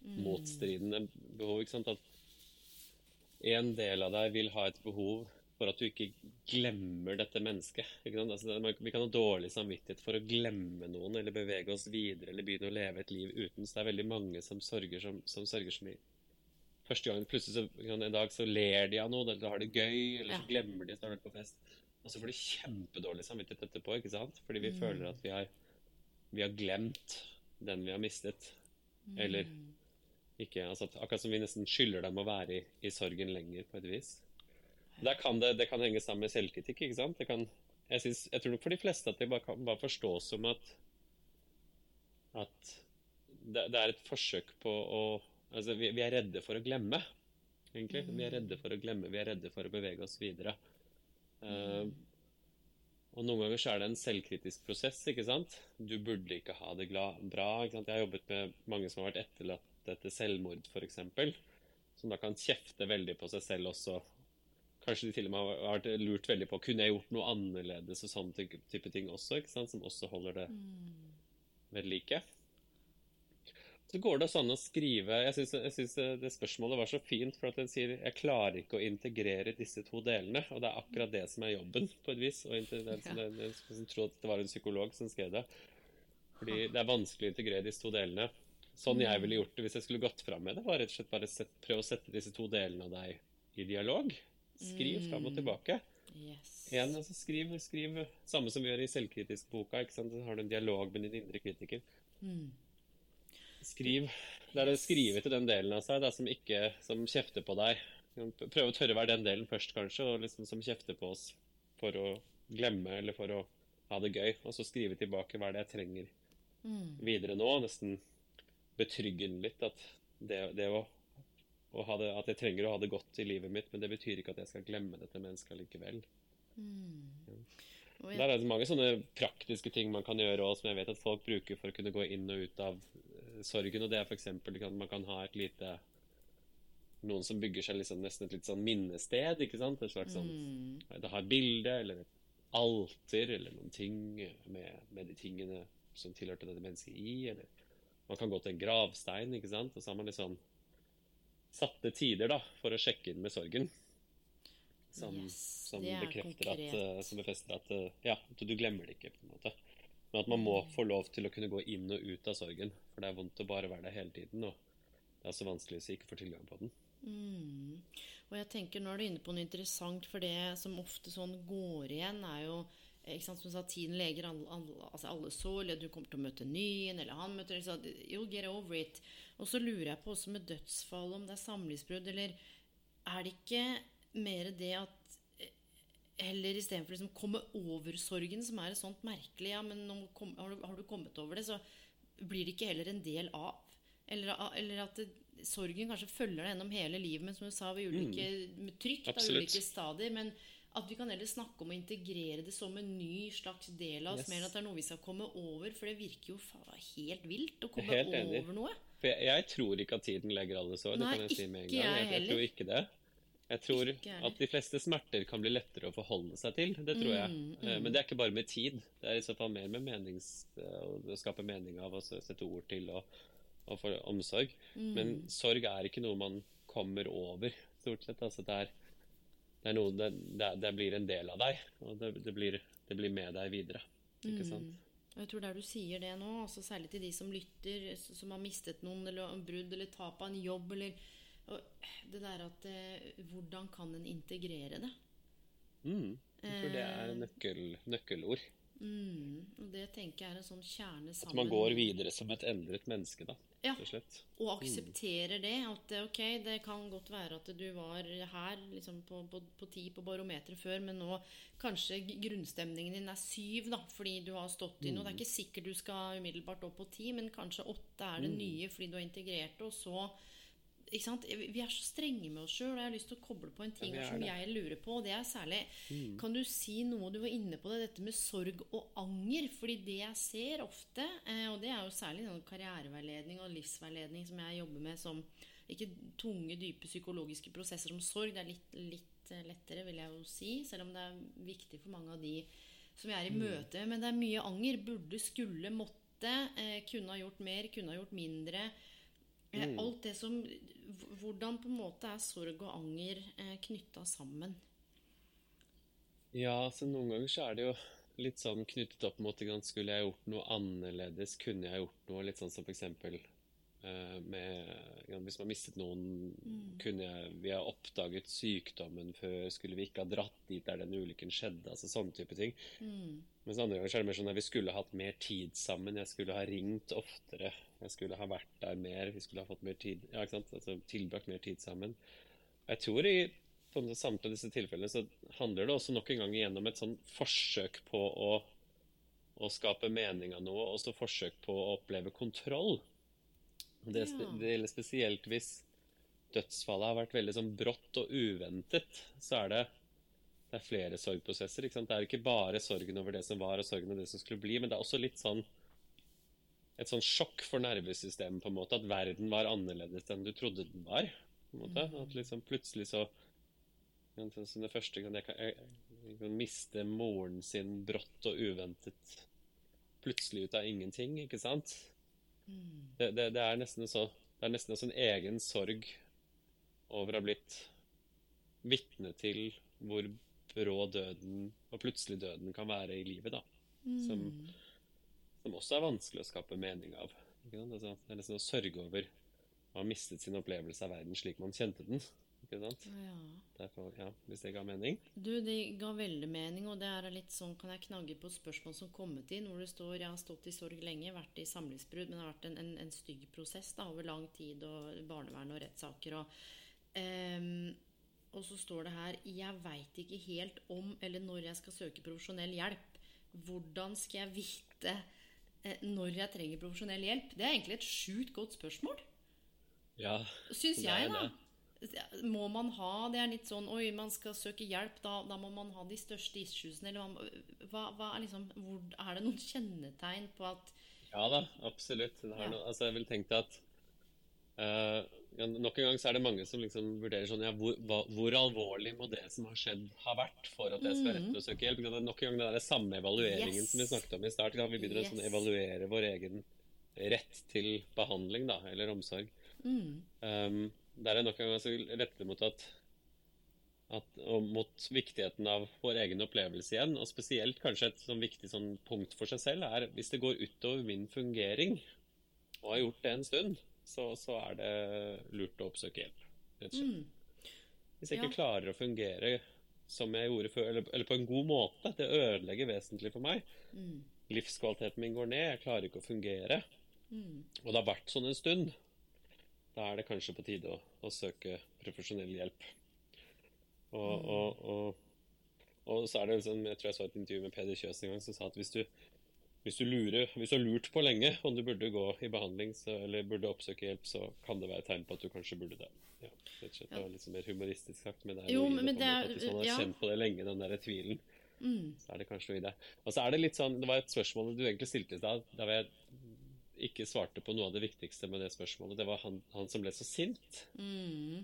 motstridende behov. ikke sant? At en del av deg vil ha et behov for at du ikke glemmer dette mennesket. Altså, vi kan ha dårlig samvittighet for å glemme noen, eller bevege oss videre, eller begynne å leve et liv uten. Så det er veldig mange som sørger som, som sørger så mye. Første gang plutselig så, en dag så ler de av noe, eller har det gøy, eller så glemmer de at de har vært på fest. Og så får de kjempedårlig samvittighet etterpå, ikke sant? Fordi vi føler at vi har, vi har glemt den vi har mistet. Eller ikke altså, Akkurat som vi nesten skylder dem å være i, i sorgen lenger, på et vis. Kan det, det kan henge sammen med selvkritikk, ikke sant? Kan, jeg, synes, jeg tror nok for de fleste at det bare kan bare forstås som at at det, det er et forsøk på å Altså, vi, vi er redde for å glemme, egentlig. Vi er redde for å glemme, vi er redde for å bevege oss videre. Uh, og noen ganger så er det en selvkritisk prosess, ikke sant? Du burde ikke ha det bra. ikke sant? Jeg har jobbet med mange som har vært etterlatt etter selvmord, f.eks. Som da kan kjefte veldig på seg selv også. Kanskje de til og med har vært lurt veldig på kunne jeg gjort noe annerledes og sånne type ting også? Som også holder det ved like. Så går det sånn å skrive Jeg syns, det spørsmålet var så fint, for at den sier jeg klarer ikke å integrere disse to delene. Og det er akkurat det som er jobben, på et vis. Og det, jeg tror at det var en psykolog som skrev det. Fordi det er vanskelig å integrere disse to delene. Sånn jeg ville gjort det hvis jeg skulle gått fram med det, var rett og slett bare set, prøve å sette disse to delene av deg i dialog. Skriv fram og tilbake.
Yes.
En, altså skriv, skriv samme som vi gjør i selvkritisk boka. ikke sant? Så har du en dialog med din indre kritiker. Skriv. Det er å skrive til den delen av seg da, som ikke som kjefter på deg. Prøve å tørre være den delen først, kanskje, og liksom som kjefter på oss for å glemme eller for å ha det gøy. Og så skrive tilbake hva er det jeg trenger videre nå. Nesten betrygge den litt at det, det å å det, at jeg trenger å ha det godt i livet mitt, men det betyr ikke at jeg skal glemme dette mennesket likevel.
Og
Der er det mange sånne praktiske ting man kan gjøre også, som jeg vet at folk bruker for å kunne gå inn og ut av eh, sorgen. Og det er f.eks. at man kan ha et lite Noen som bygger seg liksom nesten et litt sånn minnested. ikke sant? Et slags sånn Det har et bilde eller et alter eller noen ting med, med de tingene som tilhørte dette mennesket i. Eller man kan gå til en gravstein, ikke sant? og så har man liksom satte tider da, for å sjekke inn med sorgen. Som,
Yes,
som
er
bekrefter at, eh, som befester at uh, ja, at du glemmer det ikke. på en måte. Men at man må få lov til å kunne gå inn og ut av sorgen. For det er vondt å bare være der hele tiden. Og det er så vanskelig hvis jeg ikke får tilgang på den.
og jeg tenker Nå er du inne på noe interessant, for det som ofte sånn går igjen, er jo ikke sant, Som sa, tiden leger alle, alle, altså alle sår, eller du kommer til å møte en ny eller han møter så, You'll get over it. Og så lurer jeg på også med dødsfall, om det er samlivsbrudd, eller er det ikke mer det at eh, Heller istedenfor liksom komme over sorgen, som er et sånt merkelig Ja, men nå kom, har, du, har du kommet over det, så blir det ikke heller en del av. Eller, eller at det, sorgen kanskje følger deg gjennom hele livet, men som du sa, ved ulike mm. trykk ulike stadier. Men at vi kan heller snakke om å integrere det som en ny slags del av oss,
Yes.
mer enn at det er noe vi skal komme over. For det virker jo faen, helt vilt å komme
Helt enig.
over noe.
For jeg, jeg tror ikke at tiden legger alle sår. Det kan jeg si med en gang.
jeg
Jeg, jeg tror ikke det. Jeg tror at de fleste smerter kan bli lettere å forholde seg til. Det tror jeg.
Mm,
mm. Men det er ikke bare med tid. Det er i så fall mer med menings, eh, å skape mening av, og sette ord til og, og få omsorg.
Mm.
Men sorg er ikke noe man kommer over, stort sett. Altså det, er, det er noe det, det, blir en del av deg, og det, det, blir, det blir med deg videre. Ikke sant?
Mm. Og jeg tror der du sier det nå, også særlig til de som lytter, som har mistet noen, eller en brudd, eller tap av en jobb, eller Det der at eh, Hvordan kan en integrere det?
Mm. Jeg tror det er
Eh.
nøkkel, nøkkelord.
Mm, og det tenker jeg er en sånn kjerne
At man går videre som et endret menneske, da.
Ja.
Og.
Og aksepterer det. At ok, det kan godt være at du var her liksom på, på, på ti på barometeret før, men nå kanskje grunnstemningen din er syv, da, fordi du har stått i noe. Det er ikke sikkert du skal umiddelbart opp på ti, men kanskje åtte er det nye fordi du har integrert det, og så? Vi er så strenge med oss sjøl, og jeg har lyst til å koble på en ting
Ja, vi
som
det.
jeg lurer på. og Det er særlig Kan du si noe Du var inne på det, dette med sorg og anger. fordi det jeg ser ofte, eh, og det er jo særlig karriereveiledning og livsveiledning som jeg jobber med som ikke tunge, dype psykologiske prosesser som sorg. Det er litt, litt eh, lettere, vil jeg jo si, selv om det er viktig for mange av de som jeg er i møte med. Men det er mye anger. Burde, skulle, måtte. Eh, kunne ha gjort mer, kunne ha gjort mindre. Eh, Alt det som Hvordan på en måte er sorg og anger eh, knytta sammen?
Ja, så noen ganger så er det jo litt sånn knyttet opp mot Skulle jeg gjort noe annerledes? Kunne jeg gjort noe litt sånn som for eksempel med Hvis man mistet noen Kunne jeg Vi ha oppdaget sykdommen før. Skulle vi ikke ha dratt dit der den ulykken skjedde? Altså sånne type ting. Mens andre ganger så er det mer sånn at vi skulle hatt mer tid sammen. Jeg skulle ha ringt oftere. Jeg skulle ha vært der mer. Vi skulle ha fått mer tid Ja, ikke sant? Altså tilbrakt mer tid sammen. Jeg tror i på samtlige disse tilfellene så handler det også nok en gang igjennom et sånn forsøk på å, å skape mening av noe, og så forsøk på å oppleve kontroll. Det, spe- det gjelder spesielt hvis dødsfallet har vært veldig sånn brått og uventet, så er det det er flere sorgprosesser. ikke sant? Det er ikke bare sorgen over det som var, og sorgen over det som skulle bli, men det er også litt sånn et sånn sjokk for nervesystemet, på en måte, at verden var annerledes enn du trodde den var. på en måte. At liksom plutselig så som det første kan jeg, kan, jeg, jeg kan miste moren sin brått og uventet plutselig ut av ingenting, ikke sant? Det, det, det er nesten så Det er nesten en egen sorg over å ha blitt vitne til hvor brå døden og plutselig døden kan være i livet, da. Som, som også er vanskelig å skape mening av. Altså, det er nesten å sørge over å ha mistet sin opplevelse av verden slik man kjente den. Ikke sant?
Ja.
Derfor, ja, hvis det ga mening.
Du, det ga veldig mening, og det er litt sånn kan jeg knagge på spørsmål som kommet inn, hvor det står jeg har stått i sorg lenge, vært i samlivsbrudd, men det har vært en, en, en stygg prosess da, over lang tid, og barnevern og rettssaker. Og, um, og så står det her Jeg veit ikke helt om eller når jeg skal søke profesjonell hjelp. Hvordan skal jeg vite eh, når jeg trenger profesjonell hjelp? Det er egentlig et sjukt godt spørsmål.
Ja,
Syns jeg, da.
det.
Må man ha Det er litt sånn Oi, man skal søke hjelp. Da, da må man ha de største issuesene. Eller hva, hva, er liksom hvor, Er det noen kjennetegn på at
Ja da, absolutt.
Ja.
noe, altså jeg vil tenke at uh, ja, Nok en gang så er det mange som liksom vurderer sånn ja, hvor, hva, hvor alvorlig må det som har skjedd, ha vært for at jeg skal rette rett til å søke hjelp? Det er Nok en gang den der samme evalueringen
Yes.
som vi snakket om i start. Vi begynner å sånn, evaluere vår egen rett til behandling da, eller omsorg.
mm,
Um, der er nok en gang så rettet mot at, at og mot viktigheten av vår egen opplevelse igjen. Og spesielt kanskje et sånn viktig sånn punkt for seg selv er hvis det går utover min fungering, og har gjort det en stund, så, så er det lurt å oppsøke hjelp. rett og slett.
mm,
Hvis jeg ikke
Ja.
klarer å fungere som jeg gjorde før, eller, eller på en god måte, det ødelegger vesentlig for meg.
mm,
Livskvaliteten min går ned, jeg klarer ikke å fungere.
mm.
Og det har vært sånn en stund. Da er det kanskje på tide å, å søke profesjonell hjelp. Og, og, og, og så er det liksom Jeg tror jeg så et intervju med Peder Kjøs en gang som sa at hvis du, hvis du lurer Hvis du har lurt på lenge om du burde gå i behandling så, eller burde oppsøke hjelp, så kan det være et tegn på at du kanskje burde det. Ja. Det var litt sånn mer humoristisk sagt, men det er
Jo,
i
men
en
det er-
Hvis man har
ja.
kjent på det lenge, den der tvilen,
Mm.
så er det kanskje noe i det. Og så er det litt sånn Det var et spørsmål du egentlig stilte i stad, var jeg ikke svarte på noe av det viktigste med det spørsmålet. Det var han, han som ble så sint.
Mm.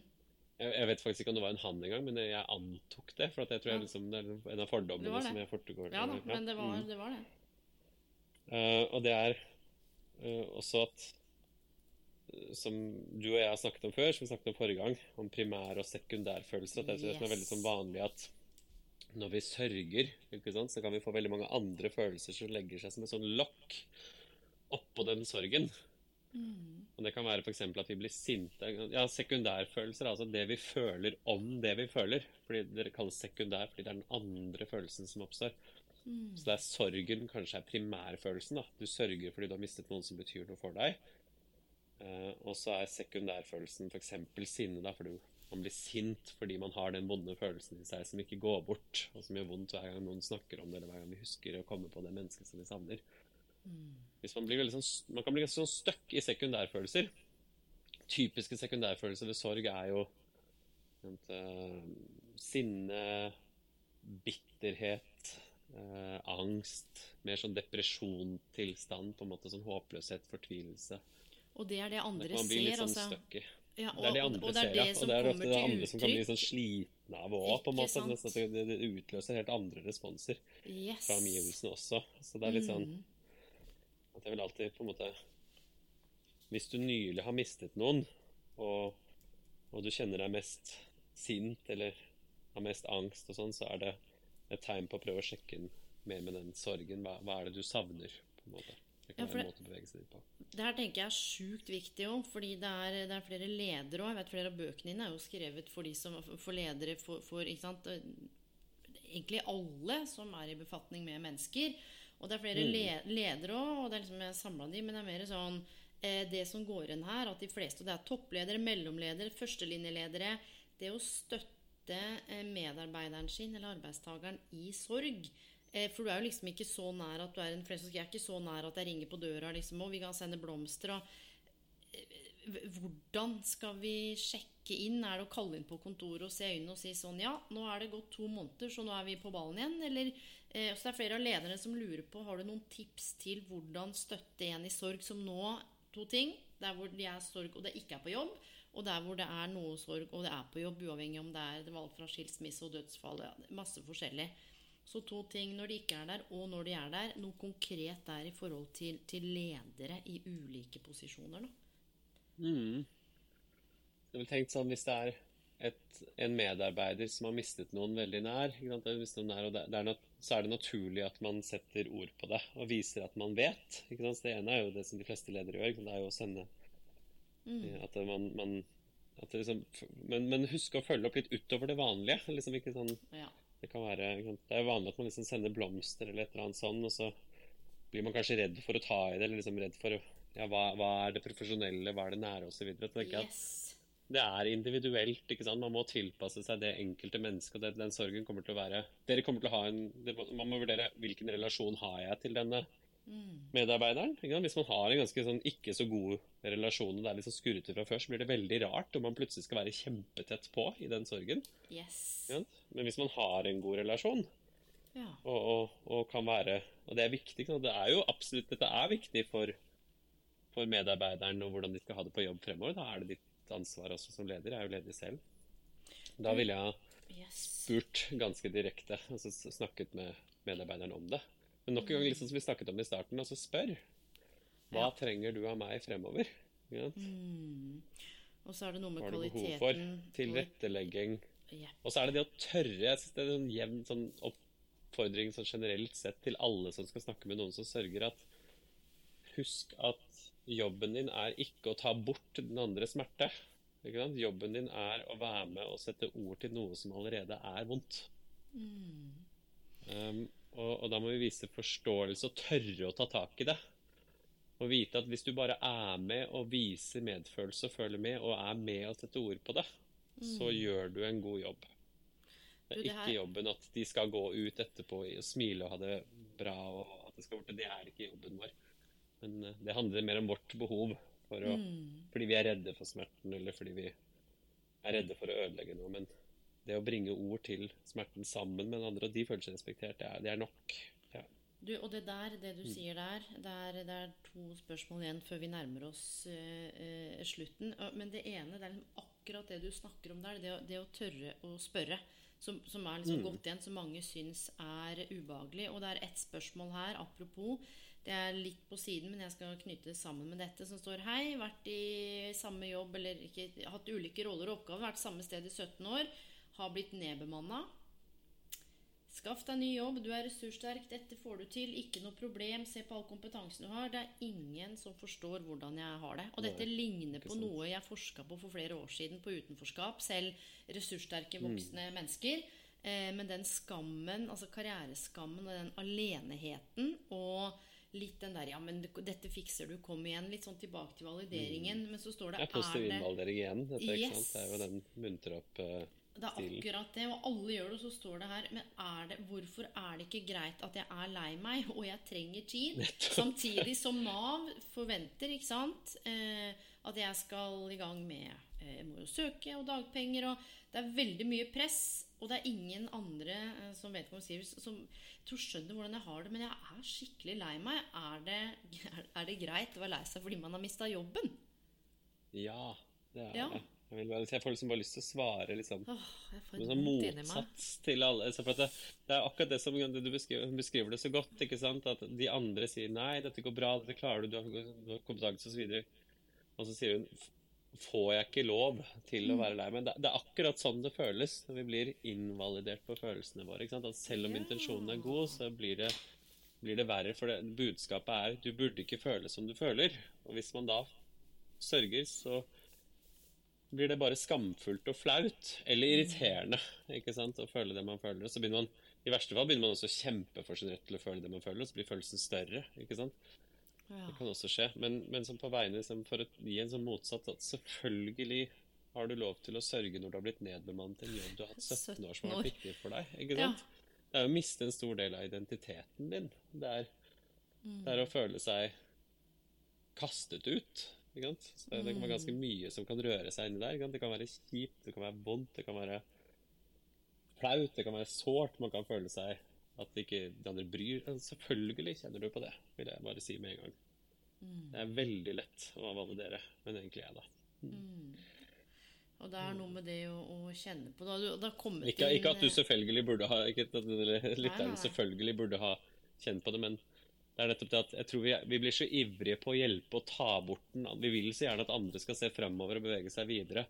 Jeg, jeg vet faktisk ikke om det var en han engang, men jeg antok det. For at jeg tror jeg liksom, det er en av fordommene
det det.
som jeg fortegår.
Ja da, men det var
Mm.
det. Var det.
Uh, og det er uh, også at eh, som du og jeg har snakket om før, som vi snakket om forrige gang, om primær- og sekundærfølelser. At det det som er veldig sånn vanlig at når vi sørger, sant, så kan vi få veldig mange andre følelser som legger seg som et sånn lokk oppå den sorgen.
Mm.
Og Det kan være f.eks. at vi blir sinte. Ja, Sekundærfølelser, altså det vi føler om det vi føler. Fordi Det kalles sekundær fordi det er den andre følelsen som oppstår.
Mm.
Så det er sorgen kanskje er primærfølelsen. da. Du sørger fordi du har mistet noen som betyr noe for deg. Eh, og så er sekundærfølelsen f.eks. sinne, da, fordi man blir sint fordi man har den vonde følelsen i seg som ikke går bort, og som gjør vondt hver gang noen snakker om det, eller hver gang vi husker å komme på det mennesket som vi savner.
Mm.
Hvis man, blir veldig sånn, man kan bli ganske sånn stuck i sekundærfølelser. Typiske sekundærfølelser ved sorg er jo sant, uh, sinne, bitterhet, uh, angst, mer sånn depresjontilstand, på en måte sånn håpløshet, fortvilelse.
Og det er det
andre
andre
altså. man blir litt
ser,
sånn
altså.
stuck i.
Ja,
Det er det andre
og det er
ser, ja. Og det er ofte det andre som kan bli sånn slitne av òg, på en måte. at det, det, det utløser helt andre responser
Yes.
fra omgivelsene også. Så det er litt sånn
Mm.
At jeg vil alltid på en måte Hvis du nylig har mistet noen, og, og du kjenner deg mest sint eller har mest angst og sånn, så er det et tegn på å prøve å sjekke inn mer med den sorgen. Hva, hva er det du savner? på en måte. Det kan
Ja,
være en
det-
måte å bevege seg inn på.
Det her tenker jeg er sjukt viktig òg, fordi det er, det er flere ledere òg. Jeg vet flere av bøkene dine er jo skrevet for de som for ledere for, for? Egentlig alle som er i befatning med mennesker. Og det er flere
Mm.
le ledere òg, og det er liksom jeg samla de, men det er mer sånn eh, Det som går igjen her, at de fleste og Det er toppledere, mellomledere, førstelinjeledere. Det å støtte eh, medarbeideren sin eller arbeidstakeren i sorg. Eh, For du er jo liksom ikke så nær at du er en flest Jeg er ikke så nær at jeg ringer på døra liksom, og vi kan sende blomster. og eh, hvordan skal vi sjekke inn? Er det å kalle inn på kontoret og se øynene og si sånn Ja, nå er det gått to måneder, så nå er vi på ballen igjen. Eller eh, så det er flere av lederne som lurer på Har du noen tips til hvordan støtte en i sorg som nå To ting. Der hvor de er sorg og det ikke er på jobb. Og der hvor det er noe sorg og det er på jobb, uavhengig om det er det var fra skilsmisse og dødsfall. Masse forskjellig. Så to ting når de ikke er der, og når de er der. Noe konkret der i forhold til, til ledere i ulike posisjoner. Da.
Mm. Jeg tenkt sånn hvis det er et, en medarbeider som har mistet noen veldig nær, noen nær og det, det er nat så er det naturlig at man setter ord på det og viser at man vet. Det ene er jo det som de fleste ledere gjør, det er jo å sende
Mm.
at man, man at liksom, men, men husk å følge opp litt utover det vanlige. Liksom ikke sånn,
Ja.
det kan være, det er vanlig at man liksom sender blomster eller et eller annet sånn, og så blir man kanskje redd for å ta i det, eller liksom redd for ja, hva, hva er det profesjonelle, hva er det nære, osv.
Yes.
Det er individuelt. ikke sant? Man må tilpasse seg det enkelte mennesket. og det, Den sorgen kommer til å være Dere kommer til å ha en det, Man må vurdere hvilken relasjon har jeg til denne medarbeideren. Ikke sant? Hvis man har en ganske sånn ikke så god relasjon og det er litt sånn skurrete fra før, så blir det veldig rart om man plutselig skal være kjempetett på i den sorgen.
Yes.
Men hvis man har en god relasjon,
Ja.
og, og, og kan være Og det er viktig. Det er jo absolutt Dette er viktig for, for medarbeideren og hvordan de skal ha det på jobb fremover. Da er det ansvar også som leder. Jeg er jo leder selv. Da ville jeg spurt ganske direkte, altså snakket med medarbeideren om det. Men nok en gang, sånn som vi snakket om i starten, altså spør. Hva
Ja.
trenger du av meg fremover? Ja.
Mm. Og så er det noe med
Hva har du behov
kvaliteten
for? Tilrettelegging.
Ja.
Og så er det det å tørre. Jeg synes det er en jevn sånn oppfordring sånn generelt sett til alle som skal snakke med noen som sørger, at husk at jobben din er ikke å ta bort den andres smerte. Ikke? Jobben din er å være med og sette ord til noe som allerede er vondt. Um, og, og da må vi vise forståelse og tørre å ta tak i det. Og vite at hvis du bare er med og viser medfølelse og føler med, og er med og setter ord på det, så gjør du en god jobb. Det
Du,
er
det
ikke
her-
jobben at de skal gå ut etterpå og smile og ha det bra. og at Det skal bort. Det er ikke jobben vår. Men eh, det handler mer om vårt behov. For å, Fordi vi er redde for smerten, eller fordi vi er redde for å ødelegge noe. Men det å bringe ord til smerten sammen med den andre, og de føler seg respektert, det er, det er nok. Ja.
Du, og det der, det
Mm.
du sier der, det er, det er to spørsmål igjen før vi nærmer oss uh, uh, slutten. Men det ene, det er liksom akkurat det du snakker om der, det å, det å tørre å spørre. Som, som er
Mm.
liksom gått igjen, som mange syns er ubehagelig. Og det er ett spørsmål her, apropos. Det er litt på siden, men jeg skal knytte det sammen med dette. Som står Hei, vært i samme jobb, eller ikke, hatt ulike roller og oppgaver, vært samme sted i 17 år. Har blitt nedbemanna. Skaff deg ny jobb, du er ressurssterk, dette får du til, ikke noe problem, se på all kompetansen du har. Det er ingen som forstår hvordan jeg har det. Og dette
Nei,
ligner på
sant.
noe jeg forska på for flere år siden på utenforskap, selv ressurssterke voksne mennesker. Eh, men den skammen, altså karriereskammen og den aleneheten og litt den der Ja, men dette fikser du, kom igjen. Litt sånn tilbake til valideringen. Men så står det
Det er positiv
er
innvalidering igjen. Dette, ikke
Yes.
Det er jo den muntre opp eh,
Det er akkurat det, og alle gjør det, og så står det her Men er det, hvorfor er det ikke greit at jeg er lei meg, og jeg trenger tid? Samtidig som Nav forventer, ikke sant, eh, at jeg skal i gang med eh, Jeg må jo søke og dagpenger, og det er veldig mye press. Og det er ingen andre eh, som vet hva sier, som jeg tror skjønner hvordan jeg har det. Men jeg er skikkelig lei meg. Er det, er det greit å være lei seg fordi man har mista jobben?
Ja, det er
Ja.
Jeg, vil bare, jeg får liksom bare lyst til å svare liksom
Åh,
sånn motsats til alle. Altså, for at det, det er akkurat det som du beskriver, beskriver det så godt. ikke sant? At de andre sier 'nei, dette går bra, dette klarer du, du har, du har kompetanse', osv. Og, og så sier hun 'får jeg ikke lov til å være lei meg'? Det, det er akkurat sånn det føles vi blir invalidert på følelsene våre. ikke sant? At selv om
Ja.
intensjonen er god, så blir det, blir det verre. For det, budskapet er 'du burde ikke føle som du føler'. Og hvis man da sørger, så blir det bare skamfullt og flaut. Eller irriterende ikke sant, å føle det man føler. Og så begynner man, I verste fall begynner man også å kjempe for sin rett til å føle det man føler, og så blir følelsen større. ikke sant?
Ja.
Det kan også skje. Men, men som på vegne for å gi en sånn motsatt at selvfølgelig har du lov til å sørge når du har blitt nedbemannet i en jobb du har hatt 17 år som har
17
vært viktig for deg. ikke
Ja.
Det er å miste en stor del av identiteten din. Det er,
Mm.
det er å føle seg kastet ut. Ikke sant? Så det, kan være ganske
Mm.
mye som kan røre seg inni der. Det kan være kjipt, det kan være vondt, det kan være flaut, det kan være sårt. Man kan føle seg at ikke de andre bryr Selvfølgelig kjenner du på det, vil jeg bare si med en gang.
Mm.
Det er veldig lett å validere, men egentlig jeg, da.
Og det er noe med det å, å kjenne på da, kommet
Ikke, ikke at du
eh,
selvfølgelig burde ha Ikke at lytteren selvfølgelig burde ha kjent på det, men det er nettopp det at jeg tror vi, vi blir så ivrige på å hjelpe og ta bort den. Vi vil så gjerne at andre skal se fremover og bevege seg videre.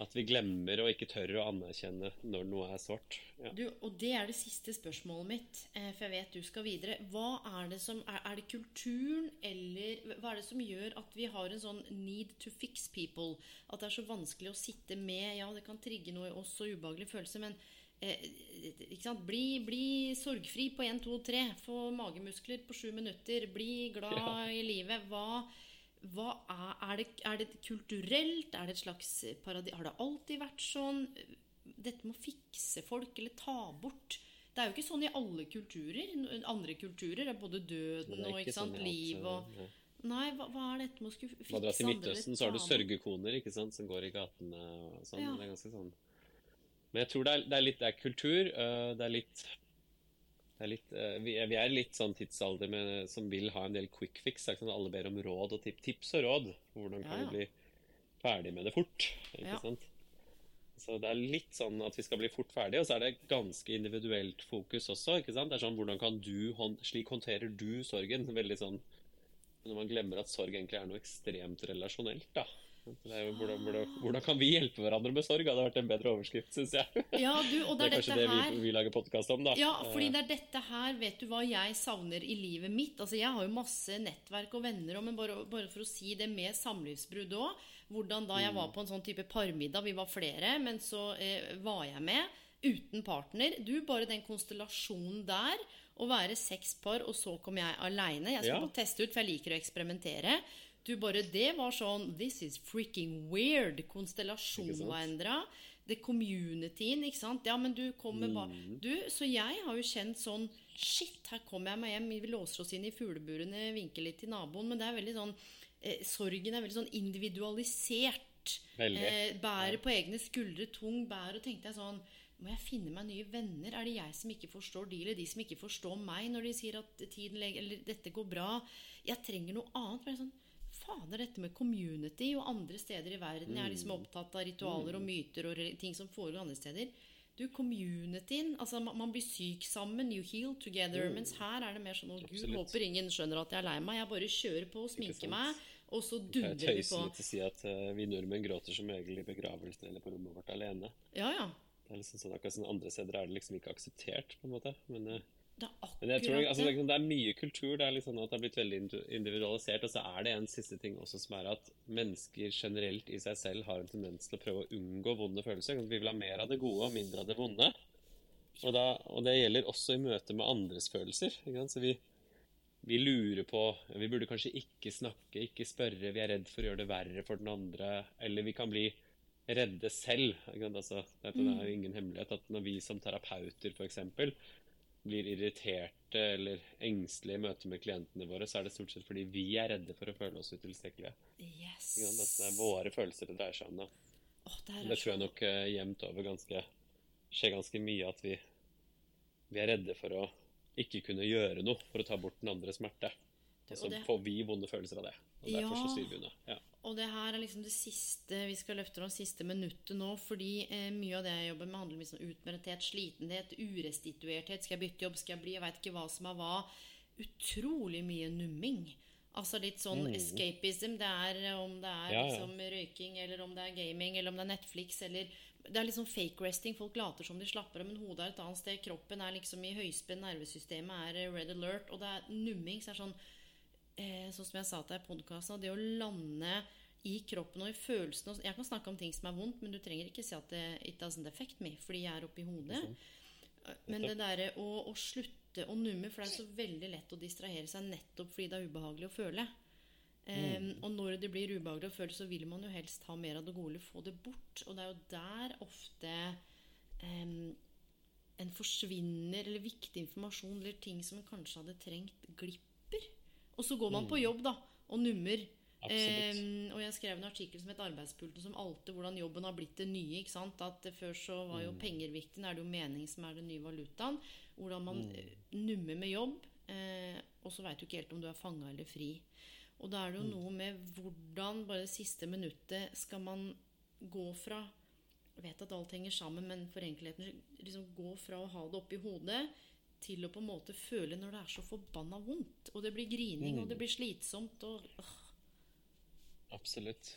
At vi glemmer og ikke tør å anerkjenne når noe er svart. Ja.
du, Og det er det siste spørsmålet mitt, eh, for jeg vet du skal videre. Hva er det som Er, er det kulturen, eller hva er det som gjør at vi har en sånn need to fix people? At det er så vanskelig å sitte med Ja, det kan trigge noe i oss og ubehagelige følelser, men eh, ikke sant? Bli, bli sorgfri på 1, 2, 3. Få magemuskler på sju minutter. Bli glad i livet. Hva hva er, er, det, er det kulturelt? Er det et slags paradis? Har det alltid vært sånn? Dette med å fikse folk, eller ta bort Det er jo ikke sånn i alle kulturer. Andre kulturer er både døden
er
og
ikke
ikke sant,
sånn
liv og
ja.
Nei, hva, hva er dette med å skulle fikse
Man drar til
andre
Midtøsten, så har du sørgekoner ikke sant, som går i gatene og sånn.
Ja.
Det er ganske sånn Men jeg tror det er, det er litt det er kultur. øh, det er litt det er litt, øh, vi, er, vi er litt sånn tidsalder med, som vil ha en del quick fix. Sånn Alle ber om råd og tip, tips og råd. Hvordan kan
Ja, ja.
vi bli ferdig med det fort? Ikke
Ja.
sant? Så det er litt sånn at vi skal bli fort ferdig, og så er det ganske individuelt fokus også. ikke sant? Det er sånn, hvordan kan du, Slik håndterer du sorgen. Veldig sånn Når man glemmer at sorg egentlig er noe ekstremt relasjonelt, da. Er jo, hvordan, hvordan, hvordan kan vi hjelpe hverandre med sorg? hadde vært en bedre overskrift, syns jeg.
Ja, du,
Det
det
er
er
kanskje det
her
vi, vi lager podkast om, da.
Ja, fordi
Eh,
det er dette her Vet du hva jeg savner i livet mitt? Altså, Jeg har jo masse nettverk og venner, men bare, bare for å si det med samlivsbrudd òg. Hvordan da jeg var
Mm.
på en sånn type parmiddag, vi var flere, men så eh, var jeg med uten partner. Du, bare den konstellasjonen der, å være seks par, og så kom jeg aleine. Jeg skal
Ja.
teste ut, for jeg liker å eksperimentere. Du, bare det var sånn This is freaking weird. Konstellasjonen var endra. The communityen, ikke sant. Ja, men du kommer bare
Mm.
Du, så jeg har jo kjent sånn Shit, her kommer jeg meg hjem. Vi låser oss inn i fugleburene, vinker litt til naboen. Men det er veldig sånn eh, Sorgen er veldig sånn individualisert.
Veldig.
Eh, bærer på egne skuldre, tung bærer. Og tenkte jeg sånn Må jeg finne meg nye venner? Er det jeg som ikke forstår de, eller de som ikke forstår meg når de sier at tiden leger, Eller dette går bra? Jeg trenger noe annet. Men jeg er sånn Fader, dette med community og andre steder i verden Jeg er liksom opptatt av ritualer og myter og ting som foregår andre steder. Du, communityen altså man, blir syk sammen, you heal together. Mens her er det mer sånn Å, gud,
Absolutt.
håper ingen skjønner at jeg er lei meg. Jeg bare kjører på og sminker meg, og så dundrer vi på.
tøyser litt og sier at uh, vi nordmenn gråter som regel i begravelsen eller på rommet vårt alene.
Ja, ja.
Det er liksom sånn, akkurat sånn Andre steder er det liksom ikke akseptert, på en måte. Men, eh,
Det er
akkurat jeg tror altså,
det.
liksom, det er mye kultur. Det er liksom at det har blitt veldig individualisert. Og så er det en siste ting også som er at mennesker generelt i seg selv har en tendens til å prøve å unngå vonde følelser. Vi vil ha mer av det gode og mindre av det vonde. Og, da, og det gjelder også i møte med andres følelser. Så vi, vi lurer på Vi burde kanskje ikke snakke, ikke spørre. Vi er redd for å gjøre det verre for den andre. Eller vi kan bli redde selv. Altså,
Mm.
er jo ingen hemmelighet at når vi som terapeuter f.eks. blir irriterte eller engstelige i møte med klientene våre, så er det stort sett fordi vi er redde for å føle oss utilstrekkelige.
Yes.
Ja, det er våre følelser det dreier seg om. da.
Åh, det, her
Det
er
tror jeg nok uh, jevnt over ganske skjer ganske mye at vi, vi er redde for å ikke kunne gjøre noe for å ta bort den andres smerte. Og så
det-
får vi vonde følelser av det. Og derfor
Ja.
så styrer vi unna. Ja.
Og det her er liksom det siste vi skal løfte fram, siste minuttet nå. Fordi eh, mye av det jeg jobber med, handler om liksom utbrenthet, slitenhet, urestituerthet. Skal jeg bytte jobb? Skal jeg bli? Jeg veit ikke hva som er hva. Utrolig mye numming. Altså litt sånn escapism. Det er eh, om det er
Mm. Ja, ja.
liksom røyking, eller om det er gaming, eller om det er Netflix, eller Det er liksom fake resting. Folk later som de slapper av, men hodet er et annet sted. Kroppen er liksom i høyspenn, nervesystemet er eh, red alert, og det er numming. Så er det sånn eh, sånn som jeg sa til deg i podkasten, det å lande i kroppen og i følelsene Jeg kan snakke om ting som er vondt, men du trenger ikke si at det, it doesn't affect me, fordi jeg er oppi hodet. Men det derre å, å slutte å numme, for det er så veldig lett å distrahere seg nettopp fordi det er ubehagelig å føle. Um, og når det blir ubehagelig å føle, så vil man jo helst ha mer av det gode, få det bort. Og det er jo der ofte um, en forsvinner, eller viktig informasjon, eller ting som en kanskje hadde trengt, glipper. Og så går man på jobb, da, og nummer.
Absolutt.
Og jeg skrev en artikkel som het 'Arbeidspulten som alltid', hvordan jobben har blitt det nye. ikke sant? At eh, Før så var jo penger viktig, nå er det jo mening som er den nye valutaen. Hvordan man mm. nummer med jobb, eh, og så veit du ikke helt om du er fanga eller fri. Og da er det jo noe med hvordan bare det siste minuttet skal man gå fra Jeg vet at alt henger sammen, men for enkelheten liksom gå fra å ha det oppi hodet til å på en måte føle når det er så forbanna vondt. Og det blir grining, og det blir slitsomt. og øh.
Absolutt.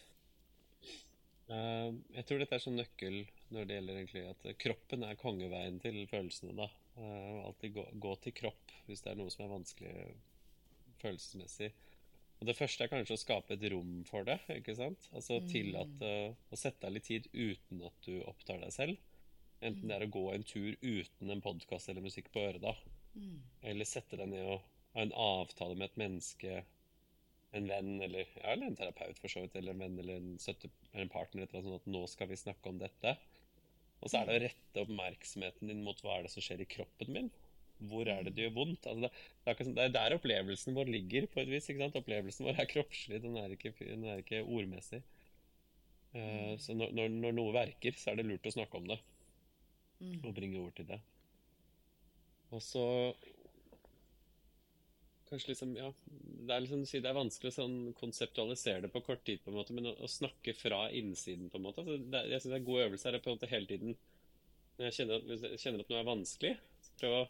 Uh, jeg tror dette er sånn nøkkel når det gjelder egentlig at kroppen er kongeveien til følelsene. da. Uh, alltid gå, gå til kropp hvis det er noe som er vanskelig følelsesmessig. Og Det første er kanskje å skape et rom for det. ikke sant? Altså tillate å sette av litt tid uten at du opptar deg selv. Enten det er å gå en tur uten en podkast eller musikk på øret, da. Eller sette deg ned og ha en avtale med et menneske en venn eller, ja, eller en terapeut for så vidt, eller en venn eller en støtte eller en partner, eller sånt, at nå skal vi snakke om dette. Og så er det å rette oppmerksomheten din mot hva er det som skjer i kroppen min. Hvor er det det gjør vondt? Altså det, er det, er der opplevelsen vår ligger, på et vis. ikke sant? Opplevelsen vår er kroppslig, den er ikke, den er ikke ordmessig. Uh, så når, når, når, noe verker, så er det lurt å snakke om det. Mm. Og bringe ord til det. Og så Kanskje liksom, ja, det er, liksom, det er vanskelig å sånn konseptualisere det på kort tid, på en måte, men å, å snakke fra innsiden på en måte. Altså, det, jeg synes det er god øvelse her på en måte hele tiden Når jeg kjenner, at, jeg kjenner at noe er vanskelig, prøv prøve å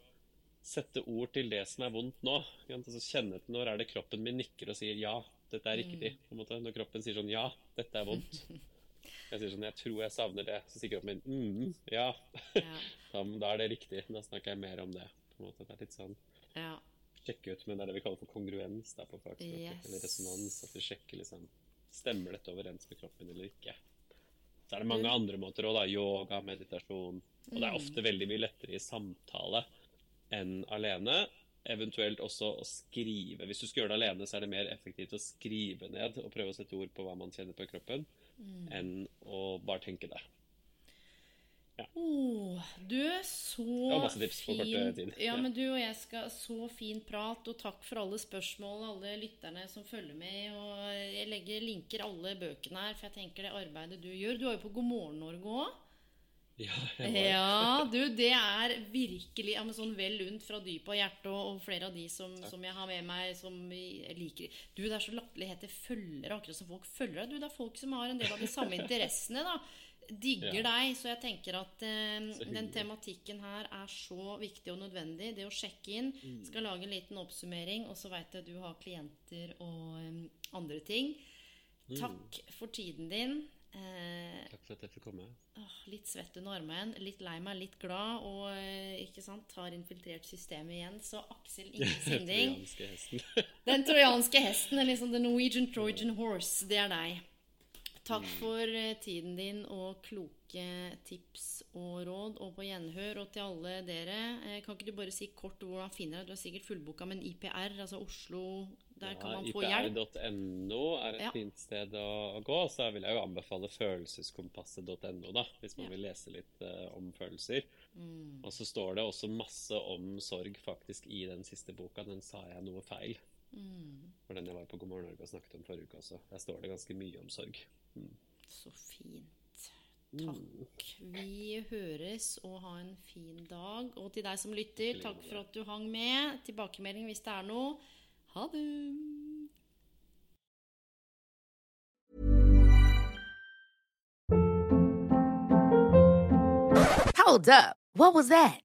sette ord til det som er vondt nå. Altså, kjenne til når er det kroppen min nikker og sier 'ja, dette er riktig'. Mm. på en måte. Når kroppen sier sånn 'ja, dette er vondt'. Jeg sier sånn 'jeg tror jeg savner det', så sier kroppen min 'mm, ja'. ja. da, er det riktig. Da snakker jeg mer om det. på en måte. Det er litt sånn ja sjekke ut men det vi kaller for kongruens da, på fagspråket. Yes. Eller resonans. At vi sjekker liksom Stemmer dette overens med kroppen eller ikke? Så er det mange andre måter òg, da. Yoga, meditasjon. Og det er ofte mm. veldig mye lettere i samtale enn alene. Eventuelt også å skrive. Hvis du skal gjøre det alene, så er det mer effektivt å skrive ned og prøve å sette ord på hva man kjenner på kroppen, mm. enn å bare tenke det.
Ja. Oh, du, så fin ja, men du og jeg skal Så fin prat, og takk for alle spørsmål, alle lytterne som følger med. Og jeg legger linker alle bøkene her, for jeg tenker det arbeidet du gjør Du er jo på God morgen Norge òg.
Ja,
ja, du, det er virkelig ja, sånn vel lunt fra dypet av hjertet, og, og, flere av de som, som, jeg har med meg, som liker Du, det er så latterlig hete følgere, akkurat som folk følger deg. Du, det er folk som har en del av de samme interessene, da digger ja. deg, så jeg tenker at eh, den tematikken her er så viktig og nødvendig. Det å sjekke inn. Mm. Skal lage en liten oppsummering, og så veit jeg at du har klienter og um, andre ting. Mm. Takk for tiden din.
Eh, Takk for at jeg fikk komme.
Åh, litt svett under armen, litt lei meg, litt glad, og eh, ikke sant, har infiltrert systemet igjen. Så Aksel Inge Sinding Den trojanske hesten, eller liksom The Norwegian Trojan Horse, det er deg. Takk mm. for eh, tiden din og kloke tips og råd. Og på gjenhør. Og til alle dere, eh, kan ikke du bare si kort hvordan finner deg? Du er sikkert fullboka, men IPR, altså Oslo Der kan man få hjelp.
IPR.no er et ja. fint sted å, gå. Så vil jeg jo anbefale følelseskompasset.no, da, hvis man ja. vil lese litt uh, om følelser. Mm. Og så står det også masse om sorg faktisk i den siste boka. Den sa jeg noe feil. Mm. For den jeg var på God morgen Norge og snakket om forrige uke også. Der står det ganske mye om sorg.
Så fint. Takk. Vi høres, og ha en fin dag. Og til deg som lytter, takk for at du hang med. Tilbakemelding hvis det er noe. Ha det!
Hold up. What was that?